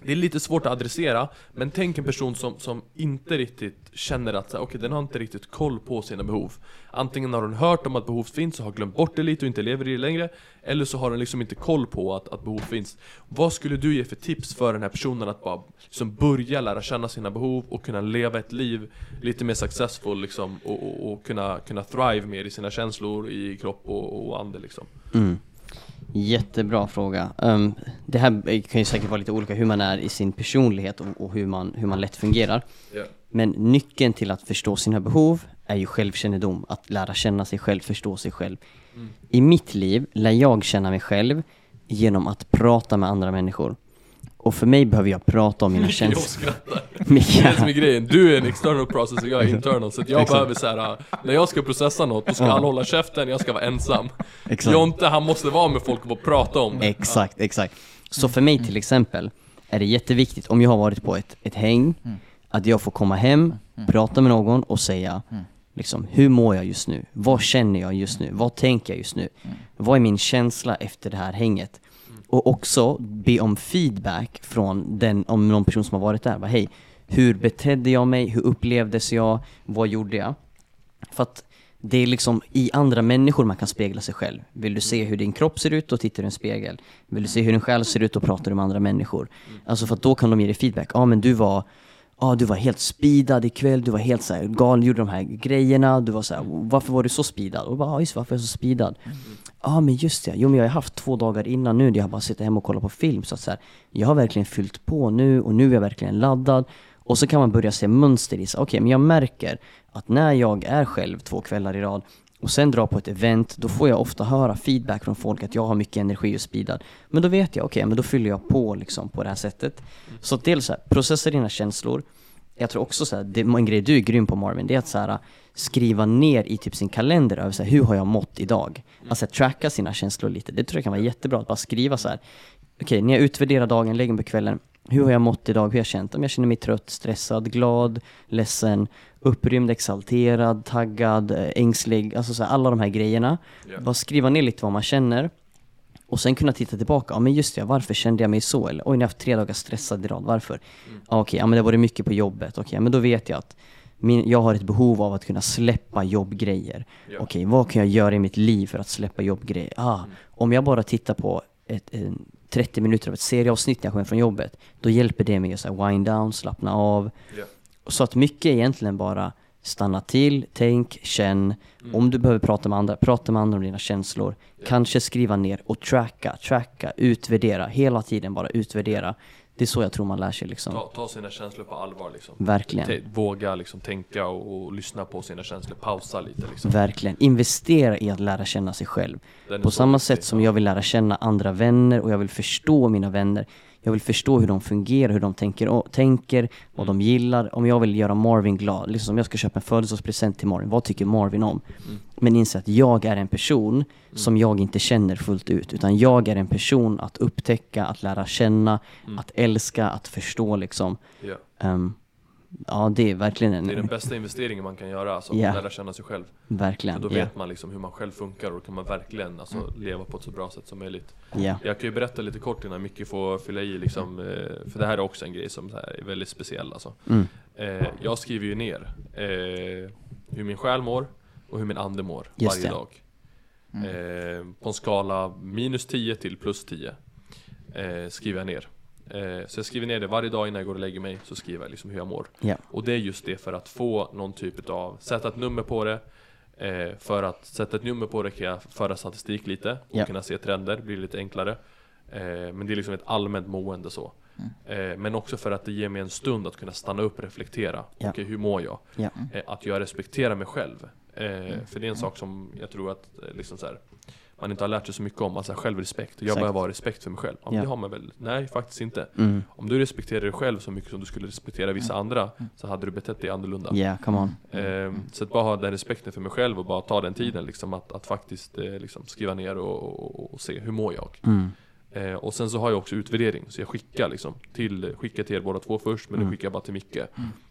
det är lite svårt att adressera, men tänk en person som, som inte riktigt känner att så okej, den har inte riktigt koll på sina behov. Antingen har hon hört om att behov finns och har glömt bort det lite och inte lever i det längre, eller så har den liksom inte koll på att, att behov finns. Vad skulle du ge för tips för den här personen att bara liksom börja lära känna sina behov och kunna leva ett liv lite mer successful liksom, och, och, och kunna, kunna thrive mer i sina känslor, i kropp och, och ande liksom? Mm. Jättebra fråga. Ehm, det här kan ju säkert vara lite olika hur man är i sin personlighet och, och hur, man, hur man lätt fungerar. Ja. Men nyckeln till att förstå sina behov är ju självkännedom, att lära känna sig själv, förstå sig själv. Mm. I mitt liv lär jag känna mig själv genom att prata med andra människor. Och för mig behöver jag prata om mina känslor. skrattar. Det är det som är grejen, du är en external process och jag är internal Så att jag behöver så här, när jag ska processa något, då ska alla hålla käften, jag ska vara ensam Exakt. Jonte, han måste vara med folk och bara prata om det Exakt, exakt. Så för mig till exempel är det jätteviktigt om jag har varit på ett, ett häng, att jag får komma hem, prata med någon och säga liksom, hur mår jag just nu? Vad känner jag just nu? Vad tänker jag just nu? Vad är min känsla efter det här hänget? Och också be om feedback från den, om någon person som har varit där. Bara, Hej, hur betedde jag mig? Hur upplevdes jag? Vad gjorde jag? För att det är liksom i andra människor man kan spegla sig själv. Vill du se hur din kropp ser ut, då tittar du i en spegel. Vill du se hur din själ ser ut, då pratar du med andra människor. Alltså för att då kan de ge dig feedback. Ja men du var, ja du var helt speedad ikväll, du var helt så här galen, gjorde de här grejerna, du var så här, varför var du så speedad? Och bara, ja just varför är jag så speedad? Ja men just det, jo men jag har haft två dagar innan nu där jag bara suttit hemma och kollat på film så att så här, jag har verkligen fyllt på nu och nu är jag verkligen laddad. Och så kan man börja se mönster i så okej men jag märker att när jag är själv två kvällar i rad och sen drar på ett event, då får jag ofta höra feedback från folk att jag har mycket energi och speedad. Men då vet jag, okej men då fyller jag på liksom på det här sättet. Så att dels så här, processa dina känslor. Jag tror också så här, det en grej du är grym på Marvin, det är att så här, skriva ner i typ sin kalender över så här, hur har jag mått idag? Alltså tracka sina känslor lite, det tror jag kan vara jättebra att bara skriva så här. Okej, när jag utvärderar dagen, lägger mig på kvällen, hur har jag mått idag, hur har jag känt? Om jag känner mig trött, stressad, glad, ledsen, upprymd, exalterad, taggad, eh, ängslig, alltså så här, alla de här grejerna. Ja. Bara skriva ner lite vad man känner och sen kunna titta tillbaka, ja men just det, varför kände jag mig så? Eller oj, när jag har haft tre dagar stressad i rad, varför? Ja, okej, ja men det var det mycket på jobbet, okej, men då vet jag att min, jag har ett behov av att kunna släppa jobbgrejer. Ja. Okej, vad kan jag göra i mitt liv för att släppa jobbgrejer? Ah, om jag bara tittar på ett, en 30 minuter av ett serieavsnitt när jag kommer från jobbet, då hjälper det mig att så här wind down, slappna av. Ja. Så att mycket är egentligen bara stanna till, tänk, känn. Om du behöver prata med andra, prata med andra om dina känslor. Kanske skriva ner och tracka, tracka, utvärdera. Hela tiden bara utvärdera. Det är så jag tror man lär sig liksom. Ta, ta sina känslor på allvar liksom Verkligen. T- Våga liksom tänka och, och lyssna på sina känslor, pausa lite liksom Verkligen. Investera i att lära känna sig själv. På samma viktig. sätt som jag vill lära känna andra vänner och jag vill förstå mina vänner. Jag vill förstå hur de fungerar, hur de tänker, och, tänker vad de gillar. Om jag vill göra Marvin glad, liksom om jag ska köpa en födelsedagspresent till Marvin, vad tycker Marvin om? Men inse att jag är en person som jag inte känner fullt ut, utan jag är en person att upptäcka, att lära känna, att älska, att förstå liksom. ja. Ehm, ja, det är verkligen en... Det är den bästa investeringen man kan göra, alltså Ja. lära känna sig själv Verkligen, För då ja. vet man liksom hur man själv funkar och då kan man verkligen alltså, leva på ett så bra sätt som möjligt ja. Jag kan ju berätta lite kort innan Micke får fylla i liksom, eh, för det här är också en grej som är väldigt speciell alltså. Mm. Eh, Jag skriver ju ner eh, hur min själ mår och hur min ande mår Just varje det. dag. Eh, på en skala minus 10 till plus 10. eh, skriver jag ner. Eh, så jag skriver ner det varje dag innan jag går och lägger mig, så skriver jag liksom hur jag mår. Ja. Och det är just det för att få någon typ av, sätta ett nummer på det eh, För att sätta ett nummer på det kan jag föra statistik lite och Ja. kunna se trender, blir lite enklare eh, Men det är liksom ett allmänt mående så eh, Men också för att det ger mig en stund att kunna stanna upp och reflektera Ja. Okej, hur mår jag? Ja. Eh, att jag respekterar mig själv eh, För det är en sak som jag tror att liksom så här, man inte har lärt sig så mycket om, alltså självrespekt Jag Exakt. behöver ha respekt för mig själv, ja, men Ja. det har man väl? Nej, faktiskt inte Mm. Om du respekterar dig själv så mycket som du skulle respektera vissa andra Så hade du betett dig annorlunda Yeah, come on. Ehm, Så att bara ha den respekten för mig själv och bara ta den tiden liksom att, att faktiskt eh, liksom skriva ner och, och, och se hur mår jag Mm. Eh, Och sen så har jag också utvärdering så jag skickar liksom till, skickar till er båda två först men nu skickar jag bara till Micke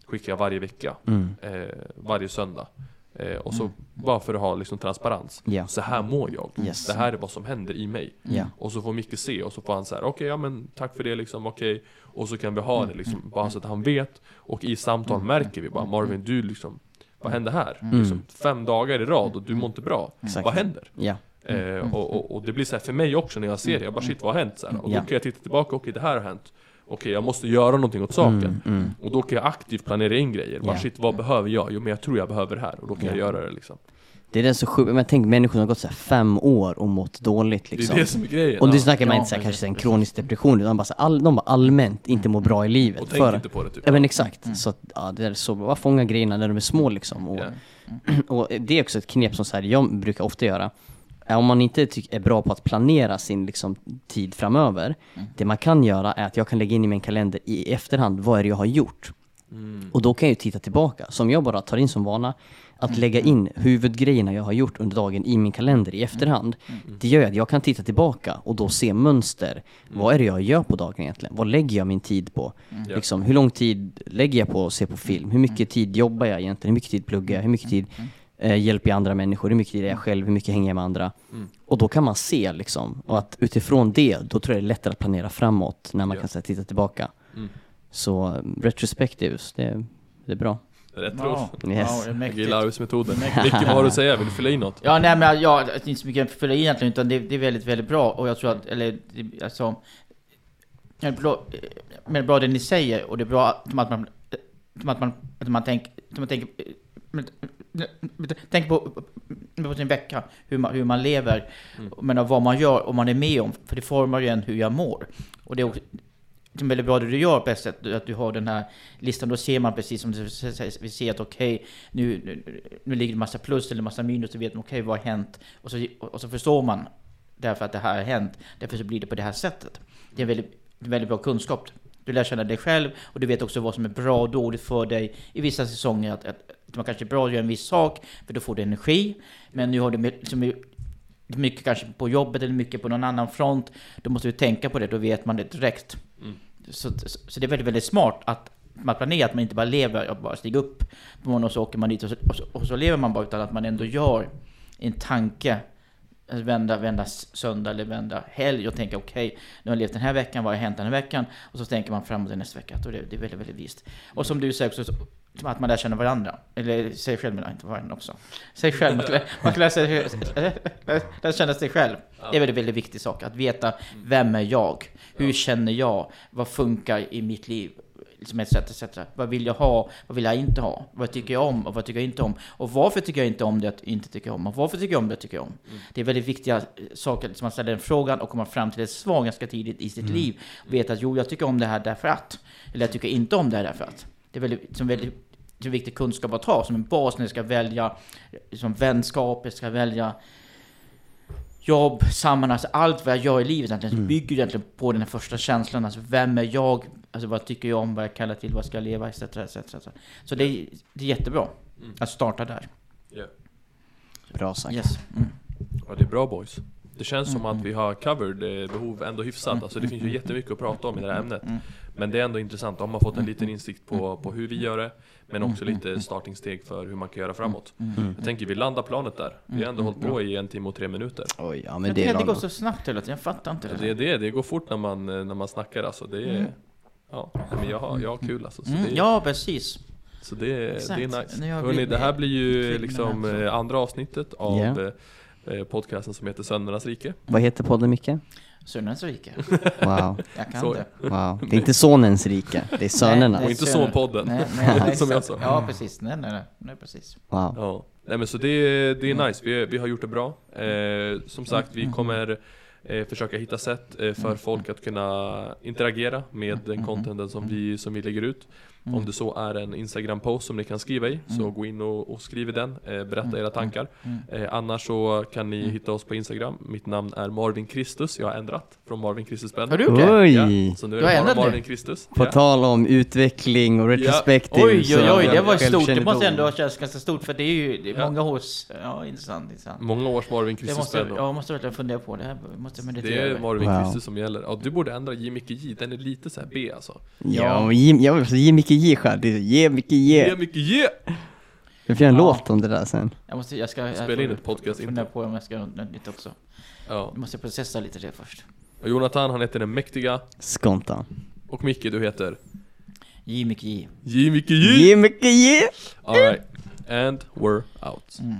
Skickar jag varje vecka, Mm. eh, varje söndag eh, Och så bara för att ha liksom transparens. Ja. Så här mår jag, Yes. det här är vad som händer i mig. Ja. och så får Micke se och så får han så här: okej ja men tack för det liksom, okej. Och så kan vi ha det liksom, bara så att han vet. Och i samtal märker vi bara Marvin du liksom Vad hände här? Liksom, fem dagar i rad och du mår inte bra. Vad händer? Ja. Eh, och, och, och det blir så här för mig också när jag ser det, jag bara shit vad har hänt? Så här, och då kan jag titta tillbaka, okej det här har hänt Okej jag måste göra någonting åt saken Mm, mm. Och då kan jag aktivt planera in grejer, bara shit vad behöver jag? Jo men jag tror jag behöver det här och då kan Ja. jag göra det liksom Det är det så sjukt, men tänk människor som har gått så här fem år och mått dåligt Det liksom. är det som är grejen Och nu snackar man Ja, inte så här, kanske en kronisk depression, utan bara så här, all, de bara allmänt inte mår bra i livet. Och tänk För, inte på det typ ja men exakt. Så att, ja, det är så bra, fånga grejerna när de är små liksom. Och, Ja. och det är också ett knep som så här, jag brukar ofta göra. Är Om man inte är bra på att planera sin liksom, tid framöver, det man kan göra är att jag kan lägga in i min kalender i efterhand, vad är det jag har gjort? Mm. Och då kan jag ju titta tillbaka, som jag bara tar in som vana, att lägga in huvudgrejerna jag har gjort under dagen i min kalender i efterhand. Det gör att jag kan titta tillbaka och då se mönster. Vad är det jag gör på dagen egentligen? Vad lägger jag min tid på? Liksom, hur lång tid lägger jag på att se på film? Hur mycket tid jobbar jag egentligen? Hur mycket tid pluggar jag? Hur mycket tid eh, hjälper jag andra människor? Hur mycket är jag själv? Hur mycket hänger jag med andra? Mm. Och då kan man se liksom, och att utifrån det, då tror jag det är lättare att planera framåt när man Ja. kan så här, titta tillbaka. Mm. Så retrospectives, det, det är bra. Rätt Wow. ord. Yes. Wow, Jag arbetsmetoden. Micke, vad har du att säga? Vill du fylla i något? Ja, nej men ja, det är inte så mycket att fylla i egentligen, utan det, det är väldigt, väldigt bra. Och jag tror att, eller det- alltså, bra, men det är bra det ni säger, och det är bra att man, som att man, att man tänker, som man tänker, tänk på, på sin vecka, hur man, hur man lever, men vad man gör och man är med om, för det formar ju en hur jag mår. Och det är också, det är väldigt bra det du gör bäst, att, du- att du har den här listan, då ser man precis som vi ser att okej, nu, nu, nu ligger det massa plus eller massa minus, då vet man okej, vad har hänt? Och så, och så förstår man därför att det här har hänt, därför så blir det på det här sättet. Det är en väldigt, väldigt bra kunskap. Du lär känna dig själv och du vet också vad som är bra och dåligt för dig i vissa säsonger. Att, att, att man kanske är bra att göra en viss sak, för då får du energi. Men nu har du liksom, mycket kanske på jobbet eller mycket på någon annan front. Då måste du tänka på det, då vet man det direkt. Mm. Så, så, så det är väldigt, väldigt smart att man planerar, att man inte bara lever och bara stiger upp på morgonen och så åker man dit och så, och så, och så lever man bara, utan att man ändå gör en tanke. Vända, vända söndag eller vända helg och tänka okej, nu har jag levt den här veckan, vad har hänt den här veckan? Och så tänker man framåt nästa vecka. Det, det är väldigt, väldigt vist. Och som du säger också, att man lär känna varandra. Eller sig själv, men inte varandra också. Sig själv, man kan, lä- man kan lära, sig, lära känna sig själv. Det är en väldigt, viktig sak. Att veta, vem är jag? Hur känner jag? Vad funkar i mitt liv? Liksom etc, etc. Vad vill jag ha? Vad vill jag inte ha? Vad tycker jag om och vad tycker jag inte om? Och varför tycker jag inte om det jag inte tycker om? Och varför tycker jag om det jag tycker om? Det är väldigt viktiga eh, saker, som man ställer den frågan och kommer fram till ett svar ganska tidigt i sitt liv. Veta att jo, jag tycker om det här därför att. Eller jag tycker inte om det här därför att. Det är väldigt, som väldigt det är viktig kunskap att ha som en bas när jag ska välja som vänskap, jag ska välja jobb, sammanhang, alltså allt vad jag gör i livet egentligen bygger egentligen på den här första känslan. Alltså vem är jag? Alltså vad tycker jag om? Vad jag kallar till? Vad ska jag leva? Etc. etc, etc. Så det är, det är jättebra att starta där. Ja. Bra sagt. Yes. Mm. Ja, det är bra boys. Det känns som att vi har covered eh, behov ändå hyfsat. Alltså det finns ju jättemycket att prata om i det här ämnet. Men det är ändå intressant. Då har man fått en liten insikt på, på hur vi gör det. Men också lite startingsteg för hur man kan göra framåt. Jag tänker vi landar planet där. Vi har ändå hållit på i en timme och tre minuter. Oj, ja Men det, det är det går så snabbt hela tiden, jag fattar inte det. Det är det, det går fort när man, när man snackar alltså. Det är, ja, men jag har, jag har kul alltså. Så Mm, det, är- ja, precis. Så det, det är nice. blivit det här blir ju liksom eh, andra avsnittet av eh, podcasten som heter Söndernas rike. Vad heter podden Micke? Sönens rike. Wow, Jag kan Så. det. wow. Det är inte sonens rike, det är sönerna. Nej, Och inte. Sonpodden. Nej, nej, nej, Som jag så- sa. Ja, precis. Nej, nej, nej, nej precis. Wow. Ja, nej men så det, det är nice, vi, vi har gjort det bra. Eh, som sagt, vi kommer eh, försöka hitta sätt eh, för folk att kunna interagera med den contenten som vi, som vi lägger ut. Om det så är en Instagram-post som ni kan skriva i, så gå in och, och skriv i den, eh, berätta era tankar. Eh, annars så kan ni hitta oss på Instagram, mitt namn är Marvin Kristus, jag har ändrat från Marvin Kristus Ben. Har du gjort det? Oj! Ja, så nu är det bara? Marvin Kristus. På Ja. tal om utveckling och retrospective Oj, oj, oj, det var stort. Det måste ändå ha känts ganska stort, för det är ju det är Ja. många års... Ja, intressant, intressant. Många års Marvin Kristus måste, Ben. jag måste verkligen fundera på det här, måste jag meditera Det är över. Marvin Wow. Kristus som gäller. Ja, du borde ändra J. Micke J, den är lite så här B alltså. Ja, och ge, jag vill ge Micke J själv, det är ge Micke J. J. Micke J! Vi får göra en Ja. låt om det där sen. Jag måste, jag ska... jag Spela in ett podcast Fundera inte. på om jag ska göra något nytt också. Ja. Jag måste processa lite det först. Och Jonathan, han heter den mäktiga. Skonta. Och Micke, du heter? J. Micke J. J. Micke J! Ge Micke J! Alright. And we're out. Mm.